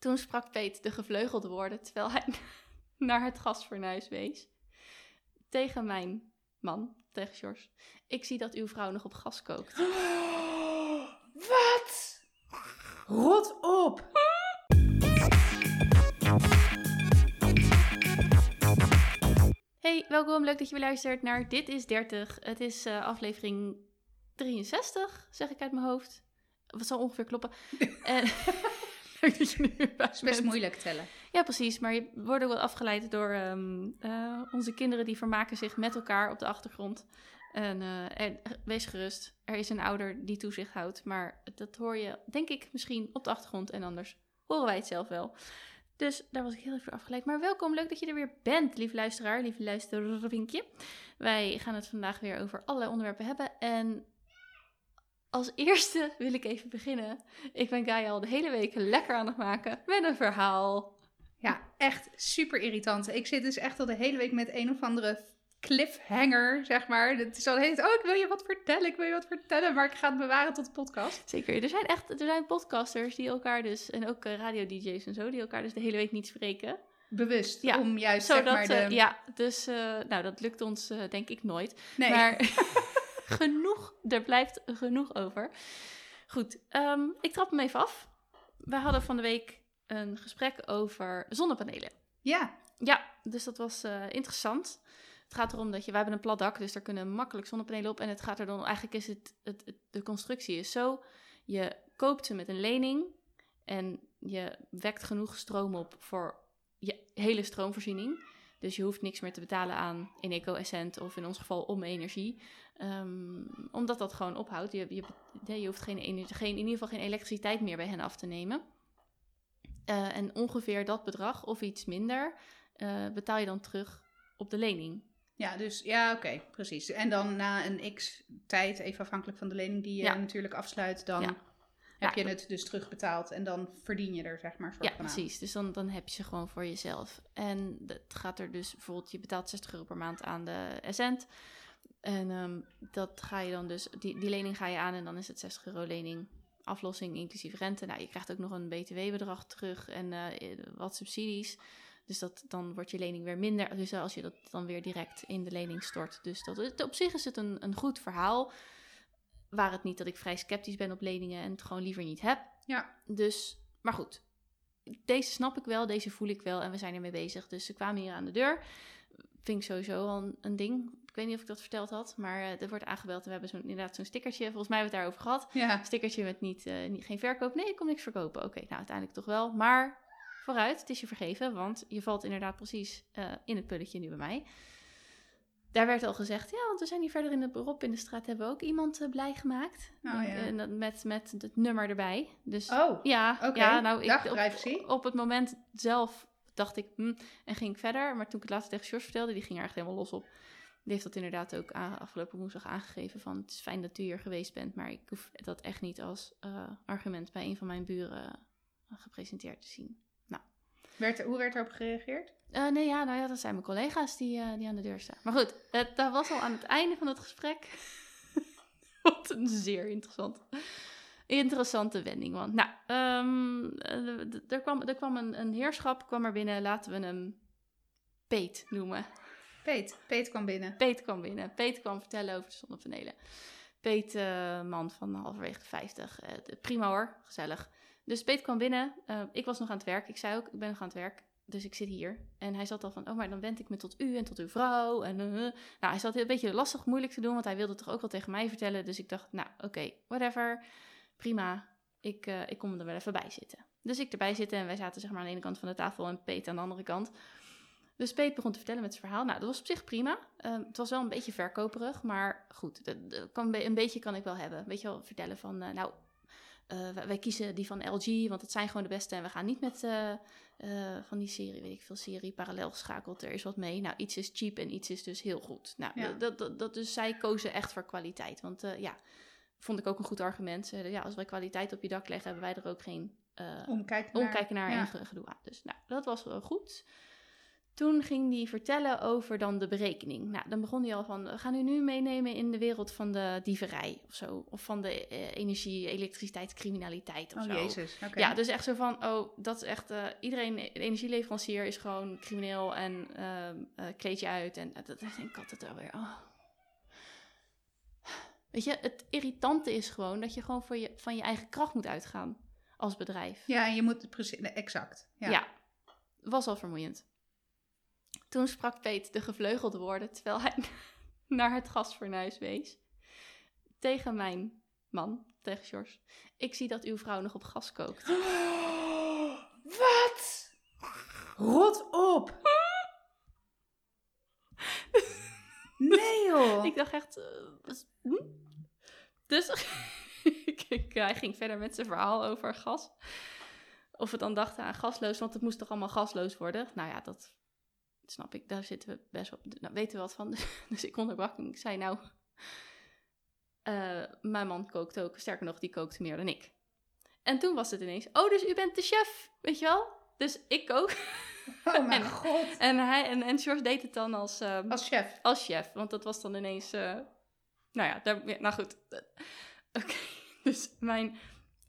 Toen sprak Peet de gevleugelde woorden terwijl hij naar het gasfornuis wees. Tegen mijn man, tegen George. Ik zie dat uw vrouw nog op gas kookt. Wat? Rot op! Hey, welkom. Leuk dat je weer luistert naar Dit is 30. Het is uh, aflevering 63, zeg ik uit mijn hoofd. Wat zal ongeveer kloppen. en, leuk dat je nu weer bij is best moeilijk tellen. Ja, precies. Maar je wordt ook wel afgeleid door um, uh, onze kinderen die vermaken zich met elkaar op de achtergrond. En, uh, en, wees gerust, er is een ouder die toezicht houdt. Maar dat hoor je, denk ik, misschien op de achtergrond. En anders horen wij het zelf wel. Dus daar was ik heel even afgeleid. Maar welkom, leuk dat je er weer bent, lieve luisteraar, lieve luistervinkje. Wij gaan het vandaag weer over allerlei onderwerpen hebben. En als eerste wil ik even beginnen. Ik ben Gaia al de hele week lekker aan het maken met een verhaal. Ja, echt super irritant. Ik zit dus echt al de hele week met een of andere cliffhanger, zeg maar. Het is al tijd, oh, ik wil je wat vertellen, ik wil je wat vertellen, maar ik ga het bewaren tot de podcast. Zeker, er zijn echt, er zijn podcasters die elkaar dus, en ook uh, radio-dj's en zo, die elkaar dus de hele week niet spreken. Bewust, ja, om juist, zodat, zeg maar, de... Uh, ja, dus, uh, nou, dat lukt ons denk ik nooit. Nee. Maar genoeg, er blijft genoeg over. Goed, um, ik trap hem even af. We hadden van de week een gesprek over zonnepanelen. Ja. Ja, dus dat was interessant. Het gaat erom dat je, wij hebben een plat dak, dus daar kunnen makkelijk zonnepanelen op. En het gaat er dan, eigenlijk is het, het, de constructie is zo, je koopt ze met een lening en je wekt genoeg stroom op voor je hele stroomvoorziening. Dus je hoeft niks meer te betalen aan in eco-essent of in ons geval om energie. Um, omdat dat gewoon ophoudt. Je, je, je hoeft geen, geen, in ieder geval geen elektriciteit meer bij hen af te nemen. Uh, en ongeveer dat bedrag of iets minder uh, betaal je dan terug op de lening. Ja, dus ja, oké, precies. En dan na een x tijd, even afhankelijk van de lening die je natuurlijk afsluit, dan heb je het dus terugbetaald en dan verdien je er, zeg maar, soort Ja, precies. Dus dan, dan heb je ze gewoon voor jezelf. En het gaat er dus bijvoorbeeld, je betaalt 60 euro per maand aan de Essent. En um, dat ga je dan dus, die, die lening ga je aan en dan is het 60 euro lening aflossing inclusief rente. Nou, je krijgt ook nog een btw-bedrag terug en uh, wat subsidies. Dus dat, dan wordt je lening weer minder. Dus als je dat dan weer direct in de lening stort. Dus dat, op zich is het een, een goed verhaal. Waar het niet dat ik vrij sceptisch ben op leningen en het gewoon liever niet heb. Ja. Dus, maar goed. Deze snap ik wel, deze voel ik wel en we zijn ermee bezig. Dus ze kwamen hier aan de deur. Vind ik sowieso al een, een ding. Ik weet niet of ik dat verteld had, maar uh, er wordt aangebeld. En we hebben zo, inderdaad zo'n stickertje. Volgens mij hebben we het daarover gehad. Ja. Stickertje met niet, uh, niet, geen verkoop. Nee, ik kom niks verkopen. Oké, nou uiteindelijk toch wel. Maar vooruit, het is je vergeven, want je valt inderdaad precies uh, in het pulletje nu bij mij. Daar werd al gezegd, ja, want we zijn hier verder in de beroep in de straat, hebben we ook iemand uh, blij gemaakt. Oh, ja. en, met, met het nummer erbij. Dus, oh, ja, okay. ja, nou, Dag, ik, op, op, het moment zelf dacht ik, hm, en ging ik verder. Maar toen ik het laatst tegen George vertelde, die ging er echt helemaal los op. Die heeft dat inderdaad ook afgelopen woensdag aangegeven van, het is fijn dat u hier geweest bent, maar ik hoef dat echt niet als uh, argument bij een van mijn buren gepresenteerd te zien. Werd, hoe werd erop gereageerd? Uh, nee, ja, nou ja, dat zijn mijn collega's die, uh, die aan de deur staan. Maar goed, het, dat was al aan het einde van het gesprek. Wat een zeer interessant, interessante wending. Want, nou, um, er kwam, er kwam een, een heerschap kwam er binnen, laten we hem Peet noemen. Peet, Peet kwam binnen. Peet kwam binnen. Peet kwam vertellen over de zonnepanelen. Peet, uh, man van halverwege de 50. prima hoor, gezellig. Dus Peet kwam binnen. Ik was nog aan het werk. Ik zei ook, ik ben nog aan het werk. Dus ik zit hier. En hij zat al van, oh, maar dan wend ik me tot u en tot uw vrouw. En, uh, nou, hij zat een beetje lastig, moeilijk te doen, want hij wilde het toch ook wel tegen mij vertellen. Dus ik dacht, nou, oké, whatever. Prima. Ik, uh, ik kom er wel even bij zitten. Dus ik erbij zitten en wij zaten zeg maar aan de ene kant van de tafel en Peet aan de andere kant. Dus Peet begon te vertellen met zijn verhaal. Nou, dat was op zich prima. Het was wel een beetje verkoperig, maar goed, dat kan, een beetje kan ik wel hebben. Weet je wel, vertellen van, nou, uh, wij, kiezen die van LG, want het zijn gewoon de beste. En we gaan niet met uh, uh, van die serie, weet ik veel, serie parallel geschakeld. Er is wat mee. Nou, iets is cheap en iets is dus heel goed. Nou, ja. dat, dat, dat, dus zij kozen echt voor kwaliteit. Want ja, vond ik ook een goed argument. Zeiden, ja, als wij kwaliteit op je dak leggen, hebben wij er ook geen omkijken naar, naar ja. en gedoe aan. Dus nou, dat was goed. Toen ging hij vertellen over dan de berekening. Nou, dan begon hij al van, we gaan u nu meenemen in de wereld van de dieverij of zo. Of van de eh, energie, elektriciteitscriminaliteit of Oh, zo. jezus. Oké. Ja, dus echt zo van, oh, dat is echt, eh, iedereen, de energieleverancier is gewoon crimineel en eh, kleed je uit. En eh, dat denk ik altijd alweer, oh. Weet je, het irritante is gewoon dat je gewoon voor je, van je eigen kracht moet uitgaan als bedrijf. Ja, en je moet precies... exact. Ja. Ja. was al vermoeiend. Toen sprak Peet de gevleugelde woorden terwijl hij naar het gasfornuis wees. Tegen mijn man, tegen George. Ik zie dat uw vrouw nog op gas kookt. Wat? Rot op! Nee joh! Ik dacht echt. eh, hm? Dus hij ging verder met zijn verhaal over gas. Of we dan dachten aan gasloos, want het moest toch allemaal gasloos worden. Nou ja, dat snap ik. Daar zitten we best wel. Nou, weten we wat van. Dus ik onderbrak hem. Ik zei nou. eh, mijn man kookt ook. Sterker nog, die kookt meer dan ik. En toen was het ineens. Oh, dus u bent de chef, weet je wel? Dus ik kook. Oh mijn en- god. En, hij, en, en George deed het dan als. ehm, Als chef. als chef. Want dat was dan ineens. eh, nou ja, daar, ja, nou goed. Oké, dus mijn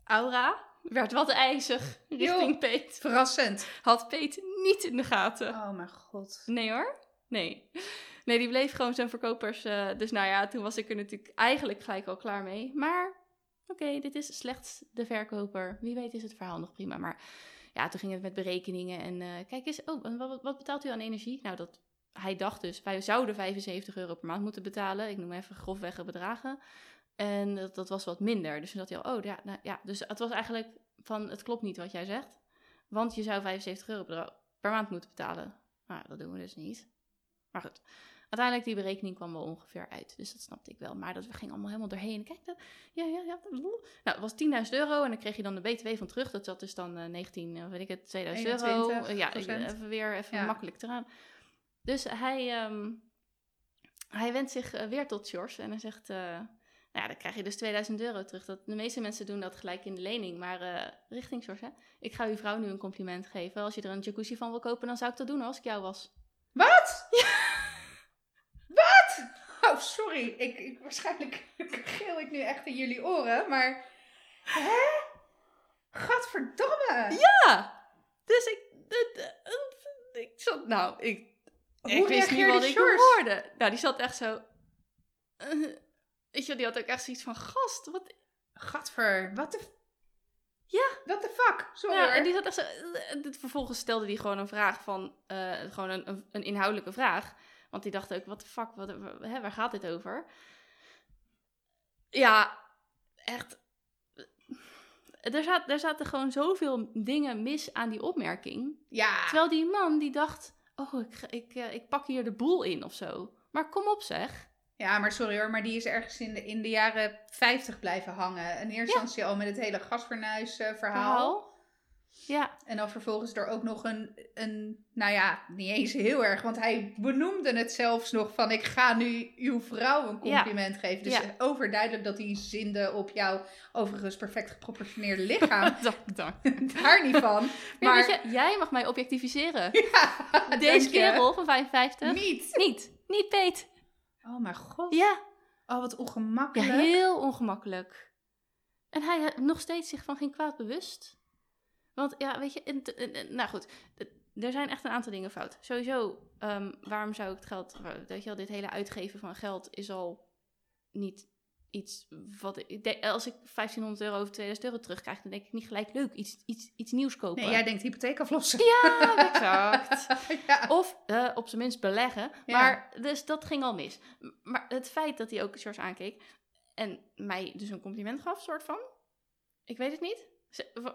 aura werd wat ijzig richting Peet. Verrassend. Had Peet niet in de gaten. Oh mijn god. Nee hoor, nee. Nee, die bleef gewoon zo'n verkopers. eh, dus nou ja, toen was ik er natuurlijk eigenlijk gelijk al klaar mee. Maar oké, dit is slechts de verkoper. Wie weet is het verhaal nog prima. Maar ja, toen ging het met berekeningen. En eh, kijk eens, oh, wat, wat betaalt u aan energie? Nou, dat, hij dacht dus, wij zouden 75 euro per maand moeten betalen. Ik noem even grofweg bedragen. En dat, dat was wat minder. Dus toen dacht hij al, oh ja, nou, ja. Dus het was eigenlijk van, het klopt niet wat jij zegt. Want je zou 75 euro per- maand moeten betalen. Nou, dat doen we dus niet. Maar goed, uiteindelijk die berekening kwam wel ongeveer uit. Dus dat snapte ik wel. Maar dat we gingen allemaal helemaal doorheen. Kijk, dat, ja, ja, ja. Nou, het was 10.000 euro en dan kreeg je dan de BTW van terug. Dat zat dus dan eh 19, eh, weet ik het, 2000 euro. 21 Eh, ja, even weer even Ja. makkelijk eraan. Dus hij, ehm, hij wendt zich eh, weer tot George en hij zegt... nou ja, dan krijg je dus 2000 euro terug. Dat, de meeste mensen doen dat gelijk in de lening. Maar eh, richting hè? ik ga uw vrouw nu een compliment geven. Als je er een jacuzzi van wil kopen, dan zou ik dat doen als ik jou was. Wat? Wat? Oh, sorry. Ik, ik, waarschijnlijk geel ik nu echt in jullie oren, maar... Hè? Gadverdamme! Ja! Dus ik... ik zat... Nou, ik... Hoe ik wist niet wat ik hoorde. Nou, die zat echt zo... eh, weet je, die had ook echt zoiets van... Gast, wat... Gadver, wat de... Ja. What the fuck? Sorry Ja, en die zat echt zo... eh, eh, Vervolgens stelde hij gewoon een vraag van... eh, gewoon een, een, inhoudelijke vraag. Want die dacht ook, wat de fuck, wat, hè, waar gaat dit over? Ja, echt... Er, zat, er zaten gewoon zoveel dingen mis aan die opmerking. Ja. Terwijl die man die dacht, oh, ik, ik, eh, ik pak hier de boel in of zo. Maar kom op zeg. Ja, maar sorry hoor, maar die is ergens in de, in de jaren 50 blijven hangen. In eerste instantie al met het hele gasfornuis eh, verhaal. Verhaal. Ja, En dan vervolgens er ook nog een, een, nou ja, niet eens heel erg, want hij benoemde het zelfs nog van ik ga nu uw vrouw een compliment geven. Dus Ja. overduidelijk dat hij zinde op jouw overigens perfect geproportioneerde lichaam. dank, dank. Daar niet van. Maar Maar weet je, jij mag mij objectificeren. ja, Deze kerel van 55. Niet. Niet. Niet Peet. Oh mijn god. Ja. Oh, wat Ja, ongemakkelijk. heel ongemakkelijk. En hij nog steeds zich van geen kwaad bewust. Want ja, weet je, en- en- en- nou goed, er zijn echt een aantal dingen fout. Sowieso, ehm, waarom zou ik het geld, weet je wel, dit hele uitgeven van geld is al niet iets wat ik, denk, als ik 1500 euro of 2000 euro terugkrijg, dan denk ik niet gelijk leuk, iets, iets, iets nieuws kopen. Nee, jij denkt hypotheek aflossen. Ja, exact. ja. Of eh, op zijn minst beleggen. Ja. Maar dus dat ging al mis. Maar het feit dat hij ook George aankeek en mij dus een compliment gaf, soort van. Ik weet het niet.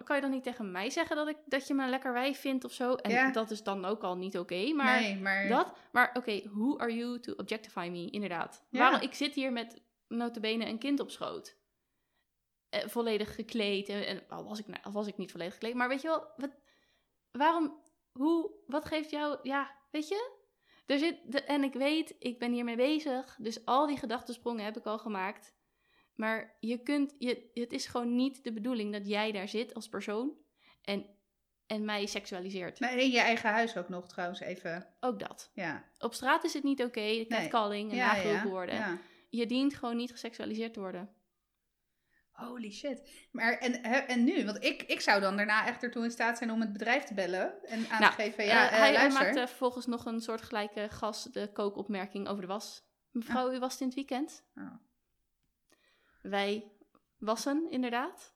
Kan je dan niet tegen mij zeggen dat, ik, dat je me een lekker wijf vindt of zo? En Ja. dat is dan ook al niet oké. maar nee, maar... dat. Maar oké, who are you to objectify me? Inderdaad. Waarom, ik zit hier met notabene een kind op schoot. Eh, volledig gekleed. En, en al, was ik, nou, al was ik niet volledig gekleed. Maar weet je wel, wat, waarom, hoe, wat geeft jou, ja, weet je? Er zit, de, en ik weet, ik ben hiermee bezig. Dus al die gedachtensprongen heb ik al gemaakt. Maar je kunt, je, het is gewoon niet de bedoeling dat jij daar zit als persoon. En en mij seksualiseert. Maar in je eigen huis ook nog trouwens even. Ook dat. Ja. Op straat is het niet oké, okay, catcalling en ja, ja, worden. ja. Je dient gewoon niet geseksualiseerd te worden. Holy shit. Maar en, en nu? Want ik, ik zou dan daarna echt ertoe in staat zijn om het bedrijf te bellen en aan Nou, te geven. Ja, Eh, eh, hij, maakte vervolgens nog een soort gelijke gas de kookopmerking over de was. Mevrouw, u wast in het weekend? Oh. Wij wassen, inderdaad.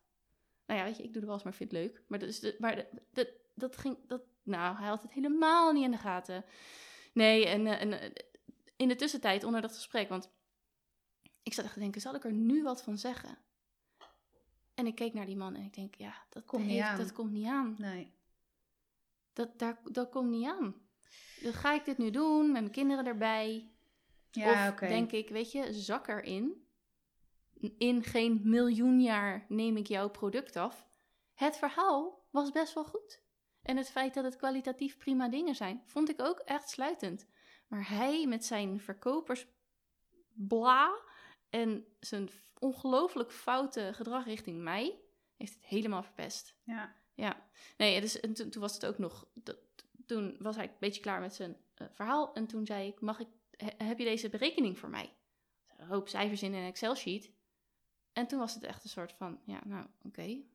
Nou ja, weet je, ik doe de was, maar vind het leuk. Maar, dat, is de, maar de, de- dat ging... Dat, nou, hij had het helemaal niet in de gaten. Nee, en, eh, en eh, in de tussentijd, onder dat gesprek... Want ik zat echt te denken, zal ik er nu wat van zeggen? En ik keek naar die man en ik denk, ja, dat Komt niet heeft- aan. Dat komt niet aan. Nee. Dat, daar, dat komt niet aan. Dan ga ik dit nu doen met mijn kinderen erbij. Ja, of denk ik, weet je, zak erin. In geen miljoen jaar neem ik jouw product af. Het verhaal was best wel goed. En het feit dat het kwalitatief prima dingen zijn, vond ik ook echt sluitend. Maar hij met zijn verkopersbla en zijn ongelooflijk foute gedrag richting mij, heeft het helemaal verpest. Ja. Ja, nee, dus, en toen, toen was het ook nog. dat- toen was hij een beetje klaar met zijn eh, verhaal. En toen zei ik: Mag ik, he- heb je deze berekening voor mij? Een hoop cijfers in een Excel-sheet. En toen was het echt een soort van: Ja, nou, oké. Ik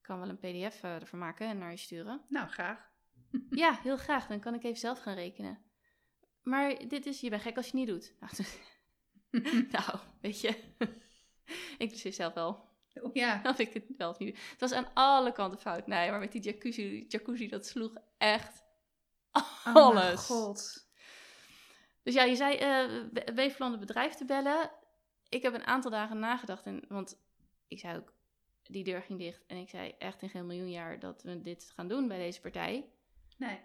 kan wel een PDF eh, ervan maken en naar je sturen. Nou, graag. ja, heel graag. Dan kan ik even zelf gaan rekenen. Maar dit is: Je bent gek als je het niet doet. Nou, toen- nou weet je. ik beslis zelf wel. Oh, ja. Of ik het wel of niet doe. Het was aan alle kanten fout. Nee, maar met die jacuzzi, jacuzzi dat sloeg echt Oh, mijn alles. god. dus ja, je zei eh Weefland het bedrijf te bellen. Ik heb een aantal dagen nagedacht. En, want ik zei ook, die deur ging dicht. En ik zei echt in geen miljoen jaar dat we dit gaan doen bij deze partij. Nee.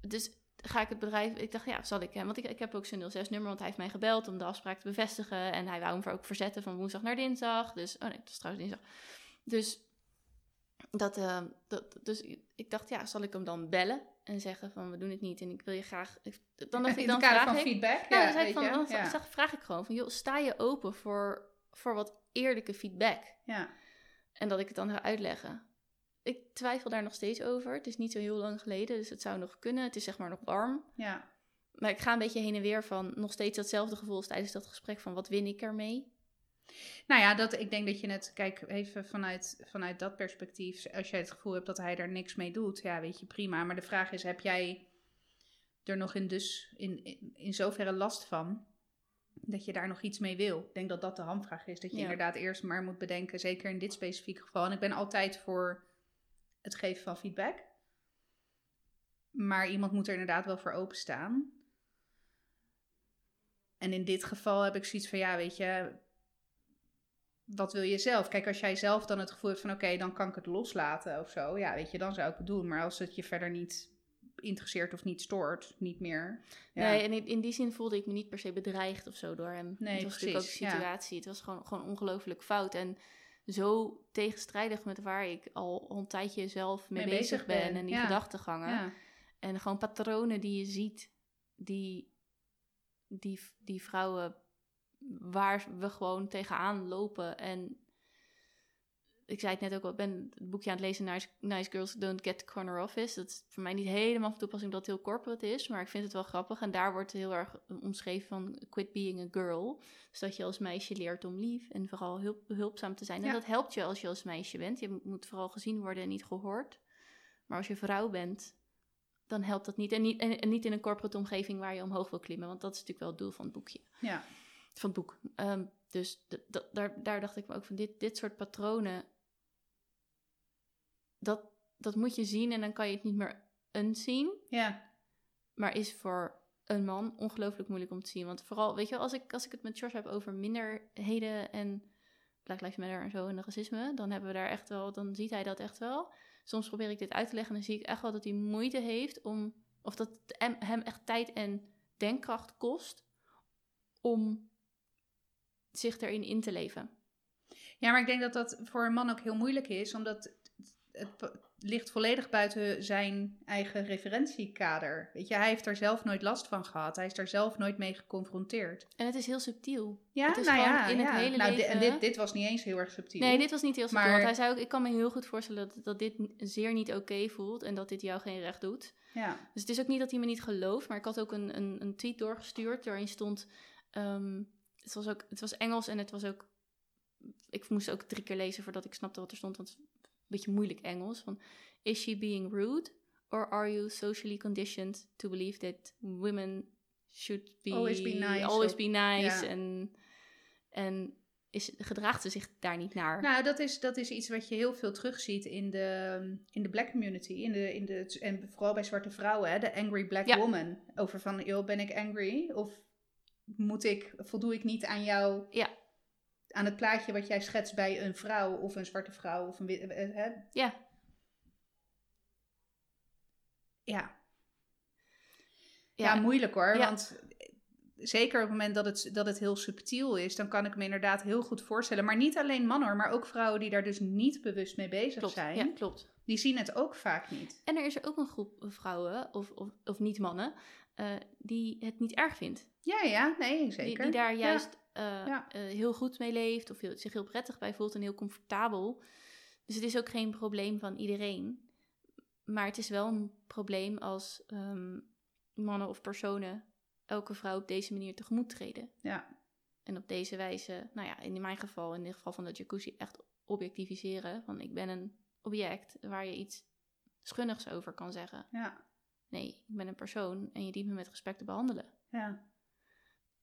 Dus ga ik het bedrijf... Ik dacht, ja, zal ik hem... Want ik, ik heb ook zijn 06-nummer, want hij heeft mij gebeld om de afspraak te bevestigen. En hij wou hem voor ook verzetten van woensdag naar dinsdag. Dus, oh nee, het was trouwens dinsdag. Dus, dat, eh, dat, dus ik dacht, ja, zal ik hem dan bellen en zeggen van, we doen het niet en ik wil je graag... ik- Dan dacht ik, dan vraag van ik... feedback. Ja, Ja, dan van, dan ja. zag- vraag ik gewoon van, joh, sta je open voor, voor wat eerlijke feedback? ja. En dat ik het dan ga uitleggen. Ik twijfel daar nog steeds over. Het is niet zo heel lang geleden, dus het zou nog kunnen. Het is zeg maar nog warm. ja. Maar ik ga een beetje heen en weer van nog steeds datzelfde gevoel als tijdens dat gesprek van wat win ik ermee? Nou ja, dat, ik denk dat je het, kijk, even vanuit, vanuit dat perspectief, als jij het gevoel hebt dat hij er niks mee doet, ja, weet je, prima. Maar de vraag is, heb jij er nog in, dus, in, in, in zoverre last van, dat je daar nog iets mee wil? Ik denk dat dat de hamvraag is, dat je Ja. inderdaad eerst maar moet bedenken, zeker in dit specifieke geval. En ik ben altijd voor het geven van feedback. Maar iemand moet er inderdaad wel voor openstaan. En in dit geval heb ik zoiets van, ja, weet je, wat wil je zelf? Kijk, als jij zelf dan het gevoel hebt van, oké, dan kan ik het loslaten of zo. Ja, weet je, dan zou ik het doen. Maar als het je verder niet interesseert of niet stoort, niet meer. Ja. Nee, en in, in die zin voelde ik me niet per se bedreigd of zo door hem. Nee, het was natuurlijk ook precies, de ja. situatie. Het was gewoon, gewoon ongelooflijk fout. En zo tegenstrijdig met waar ik al een tijdje zelf mee, Mee bezig, ben. ben, En die ja. gedachtegangen. ja. En gewoon patronen die je ziet, die, die, die vrouwen waar we gewoon tegenaan lopen. En ik zei het net ook al, ik ben het boekje aan het lezen, Nice, nice Girls Don't Get the Corner Office. Dat is voor mij niet helemaal van toepassing dat het heel corporate is, maar ik vind het wel grappig. En daar wordt heel erg omschreven van quit being a girl. Dus dat je als meisje leert om lief en vooral hulp, behulpzaam te zijn. En Ja. dat helpt je als je als meisje bent. Je moet vooral gezien worden en niet gehoord. Maar als je vrouw bent, dan helpt dat niet. En niet, en, en niet in een corporate omgeving waar je omhoog wil klimmen. Want dat is natuurlijk wel het doel van het boekje. ja. Van het boek. Ehm, dus daar, daar dacht ik me ook van, dit, dit soort patronen... Dat, dat moet je zien en dan kan je het niet meer unseen. ja. Maar is voor een man ongelooflijk moeilijk om te zien. Want vooral, weet je wel, als ik, als ik het met George heb over minderheden en Black Lives Matter en zo en de racisme, dan hebben we daar echt wel, dan ziet hij dat echt wel. Soms probeer ik dit uit te leggen en dan zie ik echt wel dat hij moeite heeft om, of dat het hem hem echt tijd en denkkracht kost om zich erin in te leven. Ja, maar ik denk dat dat voor een man ook heel moeilijk is, omdat het ligt volledig buiten zijn eigen referentiekader. Weet je, hij heeft daar zelf nooit last van gehad. Hij is daar zelf nooit mee geconfronteerd. En het is heel subtiel. Ja, Het is nou gewoon ja, in het hele nou, di- En leven- dit, dit was niet eens heel erg subtiel. Nee, dit was niet heel subtiel. Maar- Want hij zei ook, ik kan me heel goed voorstellen dat, dat dit zeer niet oké voelt. En dat dit jou geen recht doet. Ja, Dus het is ook niet dat hij me niet gelooft. Maar ik had ook een, een, een tweet doorgestuurd. Waarin stond, ehm, het, was ook, het was Engels en het was ook... Ik moest ook drie keer lezen voordat ik snapte wat er stond. Want beetje moeilijk Engels. Van, is she being rude? Or are you socially conditioned to believe that women should be... Always be nice Always be nice. En, en is, gedraagt ze zich daar niet naar? nou dat is, dat is iets wat je heel veel terugziet in de, in de black community. In de, in de, en vooral bij zwarte vrouwen, hè, de angry black Ja. woman. Over van, joh, ben ik angry? Of moet ik, voldoe ik niet aan jou... Ja. Aan het plaatje wat jij schetst bij een vrouw of een zwarte vrouw of een wit- eh, hè? Ja. Ja. Ja, moeilijk hoor. Ja. Want zeker op het moment dat het, dat het heel subtiel is, dan kan ik me inderdaad heel goed voorstellen. Maar niet alleen mannen hoor, maar ook vrouwen die daar dus niet bewust mee bezig klopt. zijn. Ja, klopt. Die zien het ook vaak niet. En er is er ook een groep vrouwen, of, of, of niet mannen, eh, die het niet erg vindt. Ja, ja, nee, Die, zeker. die daar Ja. juist eh, Ja. eh, heel goed mee leeft, of heel- zich heel prettig bij voelt en heel comfortabel. Dus het is ook geen probleem van iedereen. Maar het is wel een probleem als ehm, mannen of personen elke vrouw op deze manier tegemoet treden. Ja. En op deze wijze, nou ja, in mijn geval, in dit geval van de jacuzzi, echt objectiviseren. Van ik ben een object waar je iets schunnigs over kan zeggen. Ja, Nee, ik ben een persoon en je dient me met respect te behandelen. ja.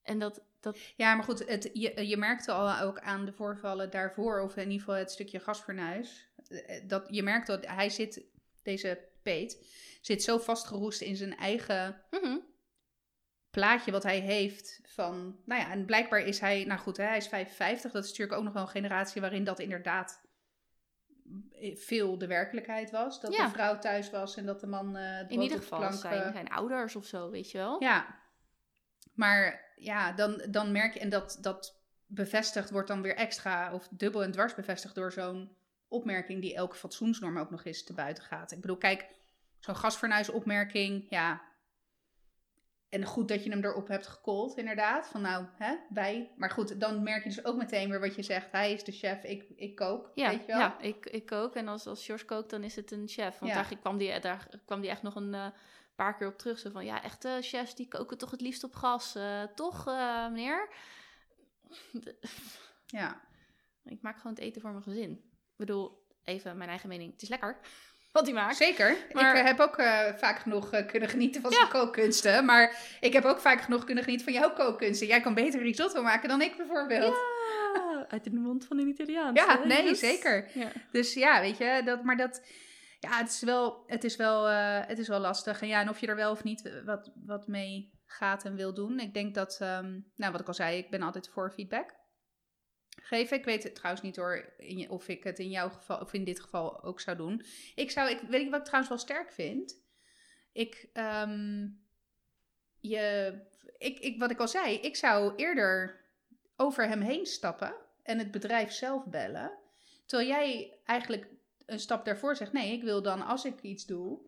En dat, dat Ja, maar goed, het, je, je merkte al ook aan de voorvallen daarvoor, of in ieder geval het stukje gasfornuis, eh, dat je merkt dat hij zit, deze Peet, zit zo vastgeroest in zijn eigen mhm, plaatje wat hij heeft van, nou ja, en blijkbaar is hij, nou goed, hè, hij is 55, dat is natuurlijk ook nog wel een generatie waarin dat inderdaad veel de werkelijkheid was. Dat Ja. de vrouw thuis was en dat de man het in ieder geval plank, zijn, eh, zijn ouders of zo, weet je wel. Ja, maar ja, dan, dan merk je, en dat, dat bevestigd wordt dan weer extra of dubbel en dwars bevestigd door zo'n opmerking die elke fatsoensnorm ook nog eens te buiten gaat. Ik bedoel, kijk, zo'n gasfornuisopmerking, ja. En goed dat je hem erop hebt gekold, inderdaad. Van nou, hè, wij. Maar goed, dan merk je dus ook meteen weer wat je zegt. Hij is de chef, ik, ik kook, Ja, weet je wel. ja ik, ik kook en als, als George kookt, dan is het een chef. Want Ja. daar kwam die, daar kwam die echt nog een eh, paar keer op terug. Zo van, ja, echte chefs die koken toch het liefst op gas. eh, toch, eh, meneer? ja. ik maak gewoon het eten voor mijn gezin. Ik bedoel, even mijn eigen mening. Het is lekker wat hij maakt. Zeker. Maar- Ik eh, heb ook eh, vaak genoeg eh, kunnen genieten van Ja. zijn kookkunsten. Maar ik heb ook vaak genoeg kunnen genieten van jouw kookkunsten. Jij kan beter risotto maken dan ik bijvoorbeeld. Ja, uit de mond van een Italiaan. Ja, nee, zeker. Ja. Dus ja, weet je, dat, maar dat... Ja, het is wel, het is wel, het is wel lastig. En ja, en of je er wel of niet wat, wat mee gaat en wil doen. Ik denk dat, ehm, nou wat ik al zei, ik ben altijd voor feedback geven. Ik weet het trouwens niet hoor, of ik het in jouw geval, of in dit geval ook zou doen. Ik zou, ik weet je wat ik trouwens wel sterk vind? Ik, ehm, je, ik, ik, wat ik al zei, ik zou eerder over hem heen stappen en het bedrijf zelf bellen. Terwijl jij eigenlijk een stap daarvoor zegt: nee, ik wil dan als ik iets doe,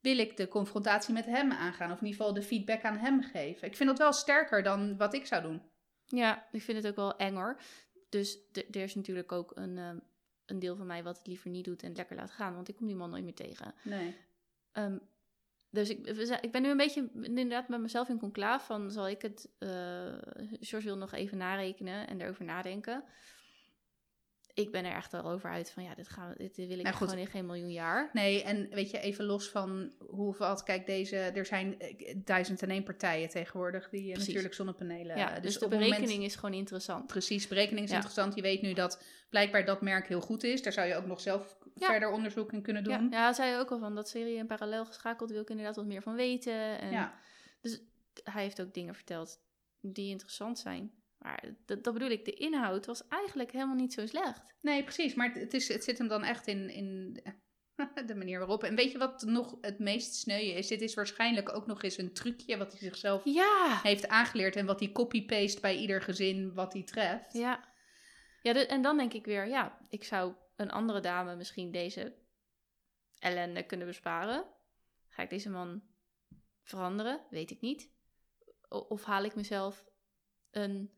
wil ik de confrontatie met hem aangaan. Of in ieder geval de feedback aan hem geven. Ik vind dat wel sterker dan wat ik zou doen. Ja, ik vind het ook wel eng hoor. Dus er is natuurlijk ook een, ehm, een deel van mij wat het liever niet doet en het lekker laat gaan. Want ik kom die man nooit meer tegen. Nee. Ehm, dus ik, ik ben nu een beetje inderdaad met mezelf in conclave van... zal ik het... eh George wil nog even narekenen en erover nadenken. Ik ben er echt al over uit van... ja, dit, gaan we, dit wil ik Nou, gewoon in geen miljoen jaar. Nee, en weet je, even los van hoe wat. Kijk, deze, er zijn eh, duizend en één partijen tegenwoordig die eh, Precies. natuurlijk zonnepanelen. ja, eh, dus, de het moment- berekening is gewoon interessant. Precies, berekening is Ja. interessant. Je weet nu dat blijkbaar dat merk heel goed is. Daar zou je ook nog zelf Ja. verder onderzoek in kunnen doen. ja, zei je ook al van dat serie in parallel geschakeld wil ik inderdaad wat meer van weten. En Ja. hij heeft ook dingen verteld die interessant zijn. Maar dat, dat bedoel ik, de inhoud was eigenlijk helemaal niet zo slecht. Nee, precies. Maar het, is, het zit hem dan echt in, in de manier waarop. En weet je wat nog het meest sneuien is? Dit is waarschijnlijk ook nog eens een trucje wat hij zichzelf Ja, heeft aangeleerd. En wat hij copy-paste bij ieder gezin wat hij treft. ja. ja de- en dan denk ik weer, ja, ik zou een andere dame misschien deze ellende kunnen besparen? Ga ik deze man veranderen? Weet ik niet. O- Of haal ik mezelf een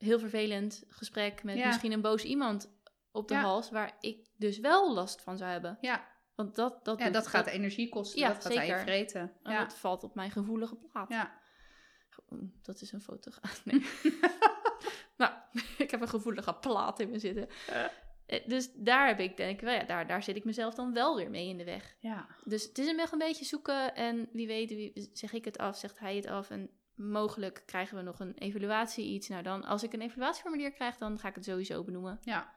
heel vervelend gesprek met Ja. misschien een boos iemand op de Ja. hals, waar ik dus wel last van zou hebben. Ja, Want dat, dat, ja dat gaat energie kosten. Ja, dat gaat zeker. vreten. en Ja. dat valt op mijn gevoelige plaat. ja. Dat is een foto. Nee. nou, ik heb een gevoelige plaat in me zitten. Eh, Dus daar heb ik, denk ik, wel, ja, daar, daar zit ik mezelf dan wel weer mee in de weg. ja. Dus het is een echt een beetje zoeken en wie weet, wie, zeg ik het af, zegt hij het af en mogelijk krijgen we nog een evaluatie iets. Nou dan, als ik een evaluatieformulier krijg, dan ga ik het sowieso benoemen. Ja.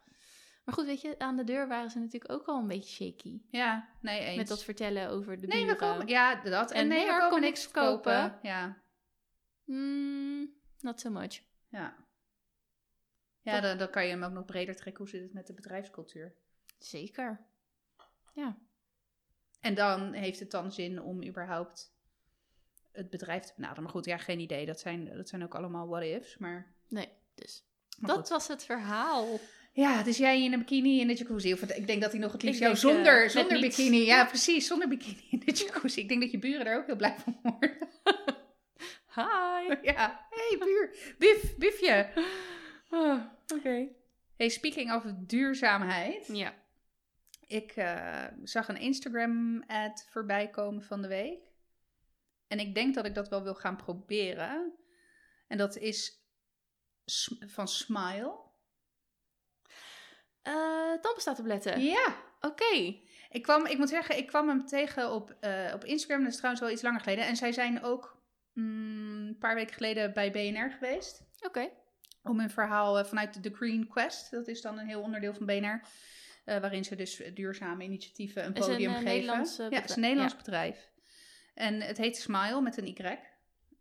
Maar goed, weet je, aan de deur waren ze natuurlijk ook al een beetje shaky. Ja, nee, eens. Met dat vertellen over de nee, we komen, ja, dat. En, En nee, we komen kom niks kopen. Ja, Hmm, not so much. ja. Ja, dan, dan kan je hem ook nog breder trekken. Hoe zit het met de bedrijfscultuur? Zeker. Ja. En dan heeft het dan zin om überhaupt het bedrijf te benaderen. Maar goed, ja, geen idee. Dat zijn, dat zijn ook allemaal what-ifs. Maar, Nee, dus maar dat goed. was het verhaal. Ja, dus jij in een bikini in de jacuzzi. Of ik denk dat hij nog het liefst jou zonder, eh, zonder niets. bikini. Ja, precies, zonder bikini in de jacuzzi. Ik denk dat je buren daar ook heel blij van worden. Hi. ja, hey buur, Bif, Bifje. Ah, Oké. Hey, speaking of duurzaamheid. Ja. Ik eh, zag een Instagram-ad voorbij komen van de week. En ik denk dat ik dat wel wil gaan proberen. En dat is van Smile. Eh tandpasta-tabletten. Ja. Oké. Ik, kwam, ik moet zeggen, ik kwam hem tegen op, eh, op Instagram. Dat is trouwens wel iets langer geleden. En zij zijn ook mm, een paar weken geleden bij BNR geweest. Oké. Om een verhaal eh, vanuit de Green Quest. Dat is dan een heel onderdeel van BNR. waarin ze dus duurzame initiatieven een Is een, podium geven. Ja, het is een Nederlands bedrijf. En het heet Smile met een Y.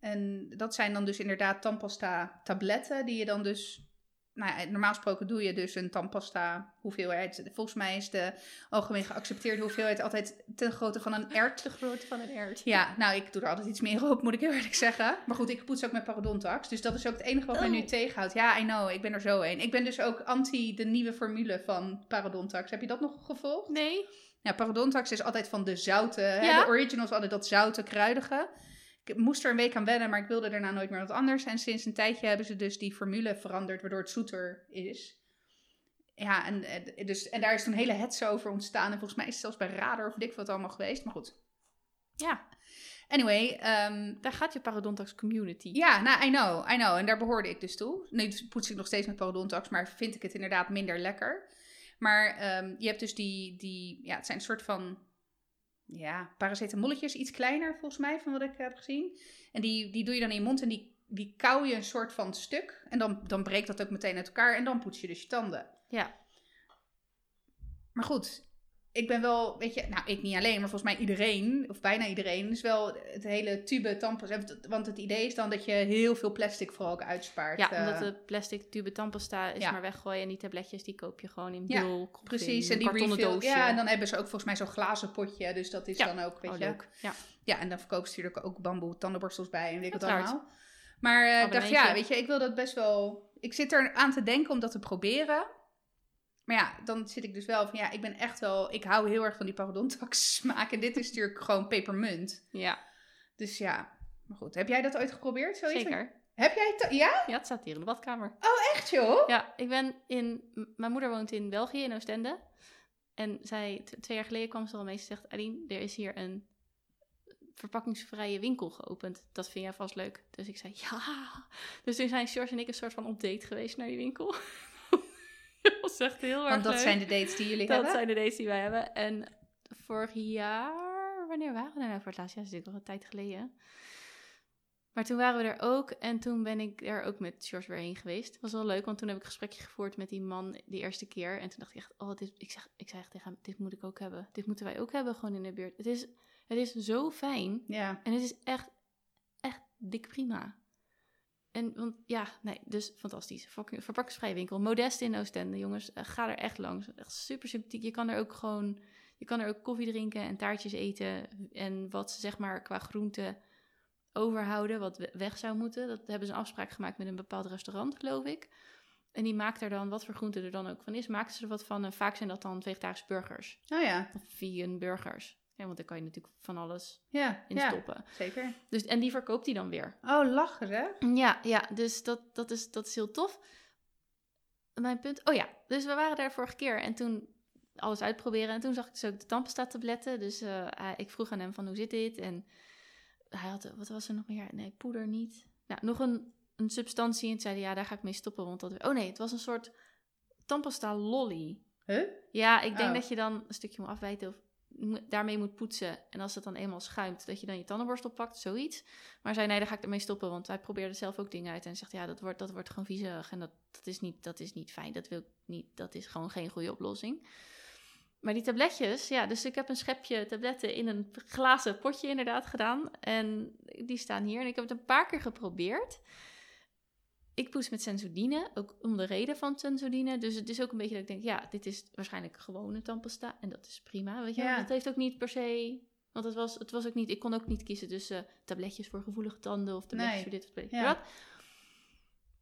En dat zijn dan dus inderdaad tandpasta tabletten. Die je dan dus... Nou ja, normaal gesproken doe je dus een tandpasta hoeveelheid. Volgens mij is de algemeen geaccepteerde hoeveelheid altijd ten grootte van een ert. De grootte van een ert. Ja, nou, ik doe er altijd iets meer op, moet ik heel eerlijk zeggen. Maar goed, ik poets ook met parodontax. Dus dat is ook het enige wat mij nu Oh. tegenhoudt. Ja, I know, ik ben er zo een. Ik ben dus ook anti de nieuwe formule van parodontax. Heb je dat nog gevolgd? Nee. Ja, parodontax is altijd van de zoute. Hè? De original is altijd dat zoute, kruidige. Ik moest er een week aan wennen, maar ik wilde daarna nooit meer wat anders. En sinds een tijdje hebben ze dus die formule veranderd, waardoor het zoeter is. Ja, en, dus, en daar is toen hele hetze over ontstaan. En volgens mij is het zelfs bij Radar of dik wat allemaal geweest. Maar goed. Ja. Anyway, ehm, Daar gaat je parodontax community. ja, nou, I know, I know. En daar behoorde ik dus toe. Nu poets ik nog steeds met parodontax, maar vind ik het inderdaad minder lekker. Maar ehm, je hebt dus die, die, ja, het zijn een soort van, ja, paracetamolletjes, iets kleiner volgens mij van wat ik heb gezien. En die, die doe je dan in je mond en die, die kauw je een soort van stuk. En dan, dan breekt dat ook meteen uit elkaar en dan poets je dus je tanden. Ja. Maar goed, ik ben wel, weet je, nou ik niet alleen, maar volgens mij iedereen, of bijna iedereen, is wel het hele tube tandpasta. Want het idee is dan dat je heel veel plastic vooral ook uitspaart. Ja, eh, omdat de plastic tube tandpasta is ja. maar weggooien. En die tabletjes die koop je gewoon in Ja, Precies, in en die refill. doosje. Ja, en dan hebben ze ook volgens mij zo'n glazen potje, dus dat is Ja. dan ook, weet oh, je. leuk. Ja. Ja, en dan verkopen ze natuurlijk ook bamboe tandenborstels bij en weet ik wat allemaal. Maar eh, ik dacht, ja, weet je, ik wil dat best wel... Ik zit er aan te denken om dat te proberen. Maar ja, dan zit ik dus wel van, ja, ik ben echt wel... Ik hou heel erg van die parodontax smaak. En dit is natuurlijk gewoon pepermunt. ja, Dus ja, maar goed. Heb jij dat ooit geprobeerd? Zoiets? zeker. Heb jij het? Ja? Ja, het staat hier in de badkamer. Echt joh? Ja, ik ben in... Mijn moeder woont in België, in Oostende. En zij, twee jaar geleden kwam ze al mee. Ze zegt, Aline, er is hier een verpakkingsvrije winkel geopend. Dat vind jij vast leuk. Dus ik zei, ja. Dus toen zijn George en ik een soort van op date geweest naar die winkel. dat was echt heel erg Want dat leuk. zijn de dates die jullie Dat hebben? zijn de dates die wij hebben. En vorig jaar, wanneer waren we daar nou voor het laatst? Ja, dat is natuurlijk al een tijd geleden. Maar toen waren we er ook en toen ben ik er ook met George weer heen geweest. Was wel leuk, want toen heb ik een gesprekje gevoerd met die man die eerste keer. En toen dacht ik echt, oh, dit, ik, zeg, ik zei echt tegen hem, dit moet ik ook hebben. Dit moeten wij ook hebben gewoon in de buurt. Het is, het is zo fijn Ja. en het is echt, echt dik prima. En want ja, nee, dus fantastisch. Verpak- Verpakkingsvrije winkel. Modest in Oostende, jongens. Eh, ga er echt langs. Echt super sympathiek. Je kan er ook gewoon, je kan er ook koffie drinken en taartjes eten. En wat ze zeg maar qua groente overhouden, wat we- weg zou moeten. Dat hebben ze een afspraak gemaakt met een bepaald restaurant, geloof ik. En die maakt er dan, wat voor groente er dan ook van is, maakt ze er wat van. En vaak zijn dat dan vegetarische burgers. Oh ja, Of vegan burgers. Ja, want daar kan je natuurlijk van alles ja, in ja stoppen. zeker. Dus, en die verkoopt hij dan weer. Oh, lachen hè? Ja, ja dus dat, dat, is, dat is heel tof. Mijn punt... Oh ja, dus we waren daar vorige keer en toen alles uitproberen. En toen zag ik dus ook de tandpasta tabletten. Dus eh, ik vroeg aan hem van hoe zit dit? En hij had, wat was er nog meer? Nee, poeder niet. Nou, nog een, een substantie. En toen zei hij, ja, daar ga ik mee stoppen. Want dat... Oh nee, het was een soort tandpasta lolly. Huh? Ja, ik denk Oh. dat je dan een stukje moet afwijten of daarmee moet poetsen. En als het dan eenmaal schuimt, dat je dan je tandenborstel pakt, zoiets. Maar zei, nee, daar ga ik ermee stoppen, want hij probeerde zelf ook dingen uit. En zegt, ja, dat wordt, dat wordt gewoon viezig en dat, dat, is niet, dat is niet fijn. Dat wil ik niet, dat is gewoon geen goede oplossing. Maar die tabletjes, ja, dus ik heb een schepje tabletten in een glazen potje inderdaad gedaan. En die staan hier en ik heb het een paar keer geprobeerd. Ik poes met Sensodyne, ook om de reden van Sensodyne. Dus het is ook een beetje dat ik denk, ja, dit is waarschijnlijk gewone tandpasta. En dat is prima, weet je. Ja. Het heeft ook niet per se... Want het was, het was ook niet... Ik kon ook niet kiezen tussen tabletjes voor gevoelige tanden... of tabletjes Nee. voor dit of tabletjes Ja. dat.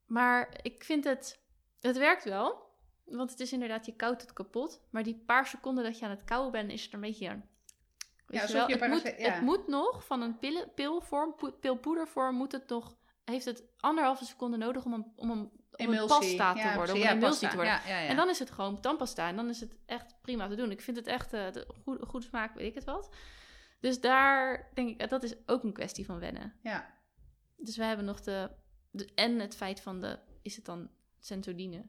Maar ik vind het... Het werkt wel. Want het is inderdaad, je koudt het kapot. Maar die paar seconden dat je aan het kouwen bent, is het een beetje... Weet je wel? je het, moet, ja. het moet nog van een pillen, pilvorm, po- pilpoedervorm, moet het nog, heeft het anderhalve seconde nodig om een, om een, om een pasta te Ja, worden, om een emulsie te worden. En dan is het gewoon tandpasta en dan is het echt prima te doen. Ik vind het echt eh, de goede, goede smaak, weet ik het wat. Dus daar denk ik, eh, dat is ook een kwestie van wennen. ja. Dus we hebben nog de, de en het feit van de, is het dan Sensodyne?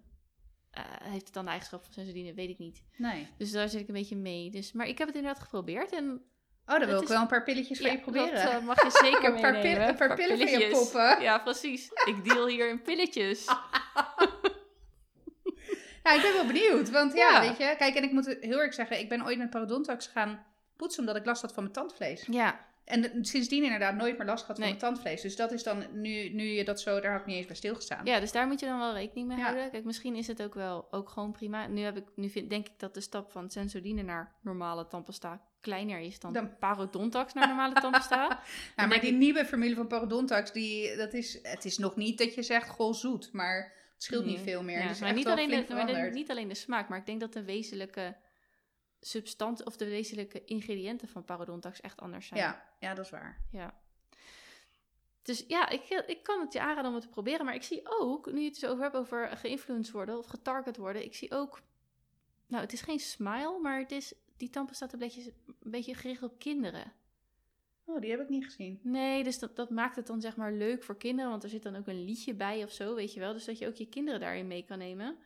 Eh, heeft het dan de eigenschap van Sensodyne? Weet ik niet. Nee. Dus daar zit ik een beetje mee. Dus, maar ik heb het inderdaad geprobeerd en Oh, dan wil ik is- wel een paar pilletjes van ja, je proberen. dat eh, mag je zeker Een paar meenemen. een paar pillen van je pilletjes. poppen. Ja, precies. Ik deal hier in pilletjes. Ja, ik ben wel benieuwd. Want ja, Ja. weet je. Kijk, en ik moet heel erg zeggen, ik ben ooit met parodontax gaan poetsen omdat ik last had van mijn tandvlees. Ja, En sindsdien inderdaad nooit meer last gehad van Nee. tandvlees. Dus dat is dan, nu, nu je dat zo, daar had ik niet eens bij stilgestaan. ja, dus daar moet je dan wel rekening mee Ja. houden. Kijk, misschien is het ook wel ook gewoon prima. Nu, heb ik, nu vind, denk ik dat de stap van Sensodyne naar normale tandpasta kleiner is dan, Dan- parodontax naar normale tandpasta. Nou, maar die ik- nieuwe formule van parodontax, die, dat is, het is nog niet dat je zegt, goh, zoet. Maar het scheelt niet Nee. veel meer. Ja, maar niet alleen, de, maar de- niet alleen de smaak, maar ik denk dat de wezenlijke substantie of de wezenlijke ingrediënten van parodontax echt anders zijn. Ja, ja, dat is waar. Ja. Dus ja, ik, ik kan het je aanraden om het te proberen. Maar ik zie ook, nu je het dus over hebt over geïnfluenced worden of getarget worden. Ik zie ook, nou het is geen smile, maar het is, die tandpasta tabletjes een beetje gericht op kinderen. Oh, die heb ik niet gezien. Nee, dus dat, dat maakt het dan zeg maar leuk voor kinderen. Want er zit dan ook een liedje bij of zo, weet je wel. Dus dat je ook je kinderen daarin mee kan nemen.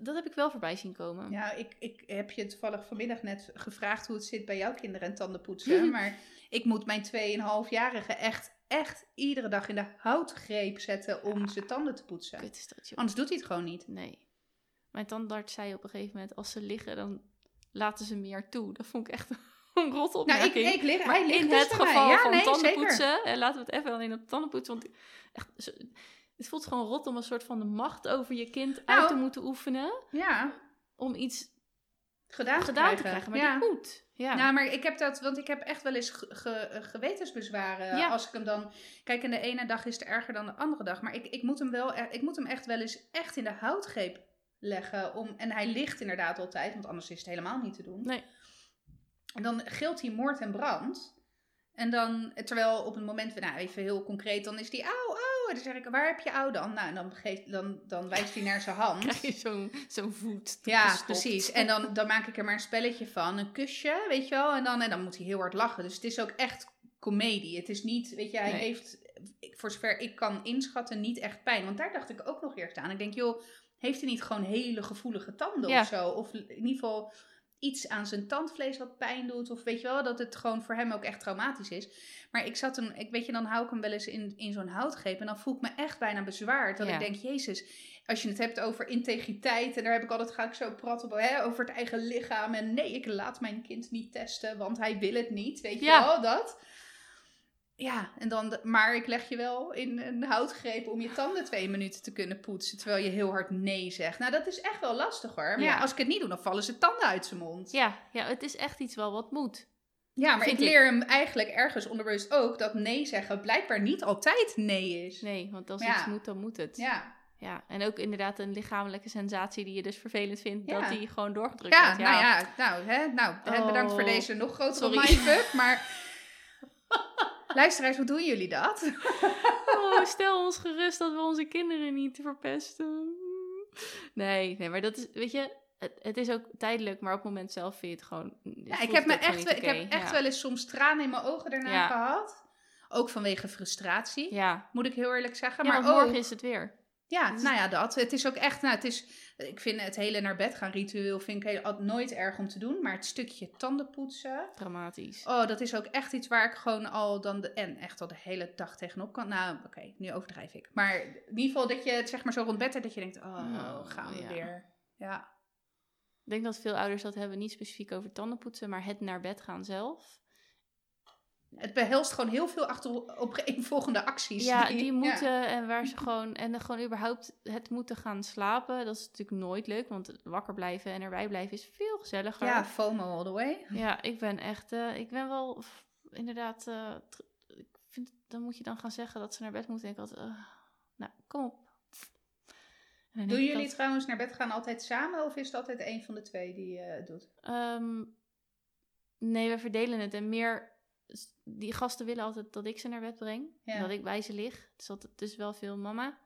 Dat heb ik wel voorbij zien komen. Ja, ik, ik heb je toevallig vanmiddag net gevraagd hoe het zit bij jouw kinderen en tandenpoetsen. maar ik moet mijn 2,5-jarige echt, echt iedere dag in de houtgreep zetten om zijn tanden te poetsen. Kut dat, joh. Anders doet hij het gewoon niet. Nee. Mijn tandarts zei op een gegeven moment, als ze liggen, dan laten ze meer toe. Dat vond ik echt een rot Nou, ik, opmerking. ik lig, maar hij ligt in dus het geval Ja, van nee, tandenpoetsen, en laten we het even alleen op tandenpoetsen, want echt, het voelt gewoon rot om een soort van de macht over je kind Nou, uit te moeten oefenen, Ja, om iets gedaan, gedaan te krijgen. Maar ja. dat moet. Ja. Nou, maar ik heb dat, want ik heb echt wel eens ge- ge- gewetensbezwaren Ja. als ik hem dan... Kijk, en de ene dag is het erger dan de andere dag. Maar ik, ik, moet, hem wel, e- ik moet hem echt wel eens echt in de houtgreep leggen. Om, en hij ligt inderdaad altijd, want anders is het helemaal niet te doen. Nee. En dan gilt hij moord en brand. En dan, terwijl op het moment, nou even heel concreet, dan is hij auw, En dan zeg ik, waar heb je auw dan? Nou, en dan, geeft, dan, dan wijst hij naar zijn hand. krijg je zo'n zo'n voet Ja, precies. En dan, dan maak ik er maar een spelletje van. Een kusje, weet je wel. En dan, en dan moet hij heel hard lachen. Dus het is ook echt comedie. Het is niet, weet je, hij Nee. heeft, voor zover ik kan inschatten, niet echt pijn. Want daar dacht ik ook nog eerst aan. Ik denk, joh, heeft hij niet gewoon hele gevoelige tanden Ja. of zo? Of in ieder geval iets aan zijn tandvlees wat pijn doet. Of weet je wel, dat het gewoon voor hem ook echt traumatisch is. Maar ik zat hem, ik weet je, dan hou ik hem wel eens in, in zo'n houtgreep. En dan voel ik me echt bijna bezwaard. Dat Ja. ik denk, jezus, als je het hebt over integriteit. En daar heb ik altijd, ga ik zo praten hè, over het eigen lichaam. En nee, ik laat mijn kind niet testen, want hij wil het niet. Weet je Ja. wel, dat. Ja, en dan, maar ik leg je wel in een houtgreep om je tanden twee minuten te kunnen poetsen. Terwijl je heel hard nee zegt. Nou, dat is echt wel lastig hoor. Maar ja, Ja. als ik het niet doe, dan vallen ze tanden uit zijn mond. Ja, ja, het is echt iets wel wat moet. Ja, maar ik leer hem eigenlijk ergens onderbewust ook dat nee zeggen blijkbaar niet altijd nee is. Nee, want als Ja. iets moet, dan moet het. Ja, ja. En ook inderdaad een lichamelijke sensatie die je dus vervelend vindt, Ja. dat die gewoon doorgedrukt Ja, wordt. nou ja, nou, hè, nou bedankt voor Oh, deze nog grotere mindfuck. Maar luisteraars, hoe doen jullie dat? Oh, stel ons gerust dat we onze kinderen niet verpesten. Nee, nee, maar dat is, weet je, het, het is ook tijdelijk, maar op het moment zelf vind je het gewoon. Ja, ik heb, me echt, wel- ik heb echt ja. wel eens soms tranen in mijn ogen daarna Ja. gehad. Ook vanwege frustratie, Ja, moet ik heel eerlijk zeggen. maar morgen ook, is het weer. Ja, is- nou ja, dat. Het is ook echt, nou, het is, ik vind het hele naar bed gaan ritueel vind ik heel, nooit erg om te doen. Maar het stukje tandenpoetsen, Dramatisch. oh, dat is ook echt iets waar ik gewoon al dan, de, en echt al de hele dag tegenop kan. Nou, oké, nu overdrijf ik. Maar in ieder geval dat je het zeg maar zo rond bed hebt, dat je denkt, oh, Oh, gaan we ja. weer. Ja. Ik denk dat veel ouders dat hebben, niet specifiek over tandenpoetsen, maar het naar bed gaan zelf. Het behelst gewoon heel veel achter opeenvolgende acties. Ja, die moeten en waar ze gewoon en dan gewoon überhaupt het moeten gaan slapen. Dat is natuurlijk nooit leuk, want wakker blijven en erbij blijven is veel gezelliger. Ja, FOMO all the way. Ja, ik ben echt, eh, ik ben wel f- inderdaad, eh, ik vind, dan moet je dan gaan zeggen dat ze naar bed moeten. Ik had, eh, nou, kom op. En Doen jullie dat, trouwens naar bed gaan altijd samen of is het altijd een van de twee die het doet? ehm, nee, we verdelen het en meer, die gasten willen altijd dat ik ze naar bed breng. Ja. en Dat ik bij ze lig. Dus dat het is wel veel mama.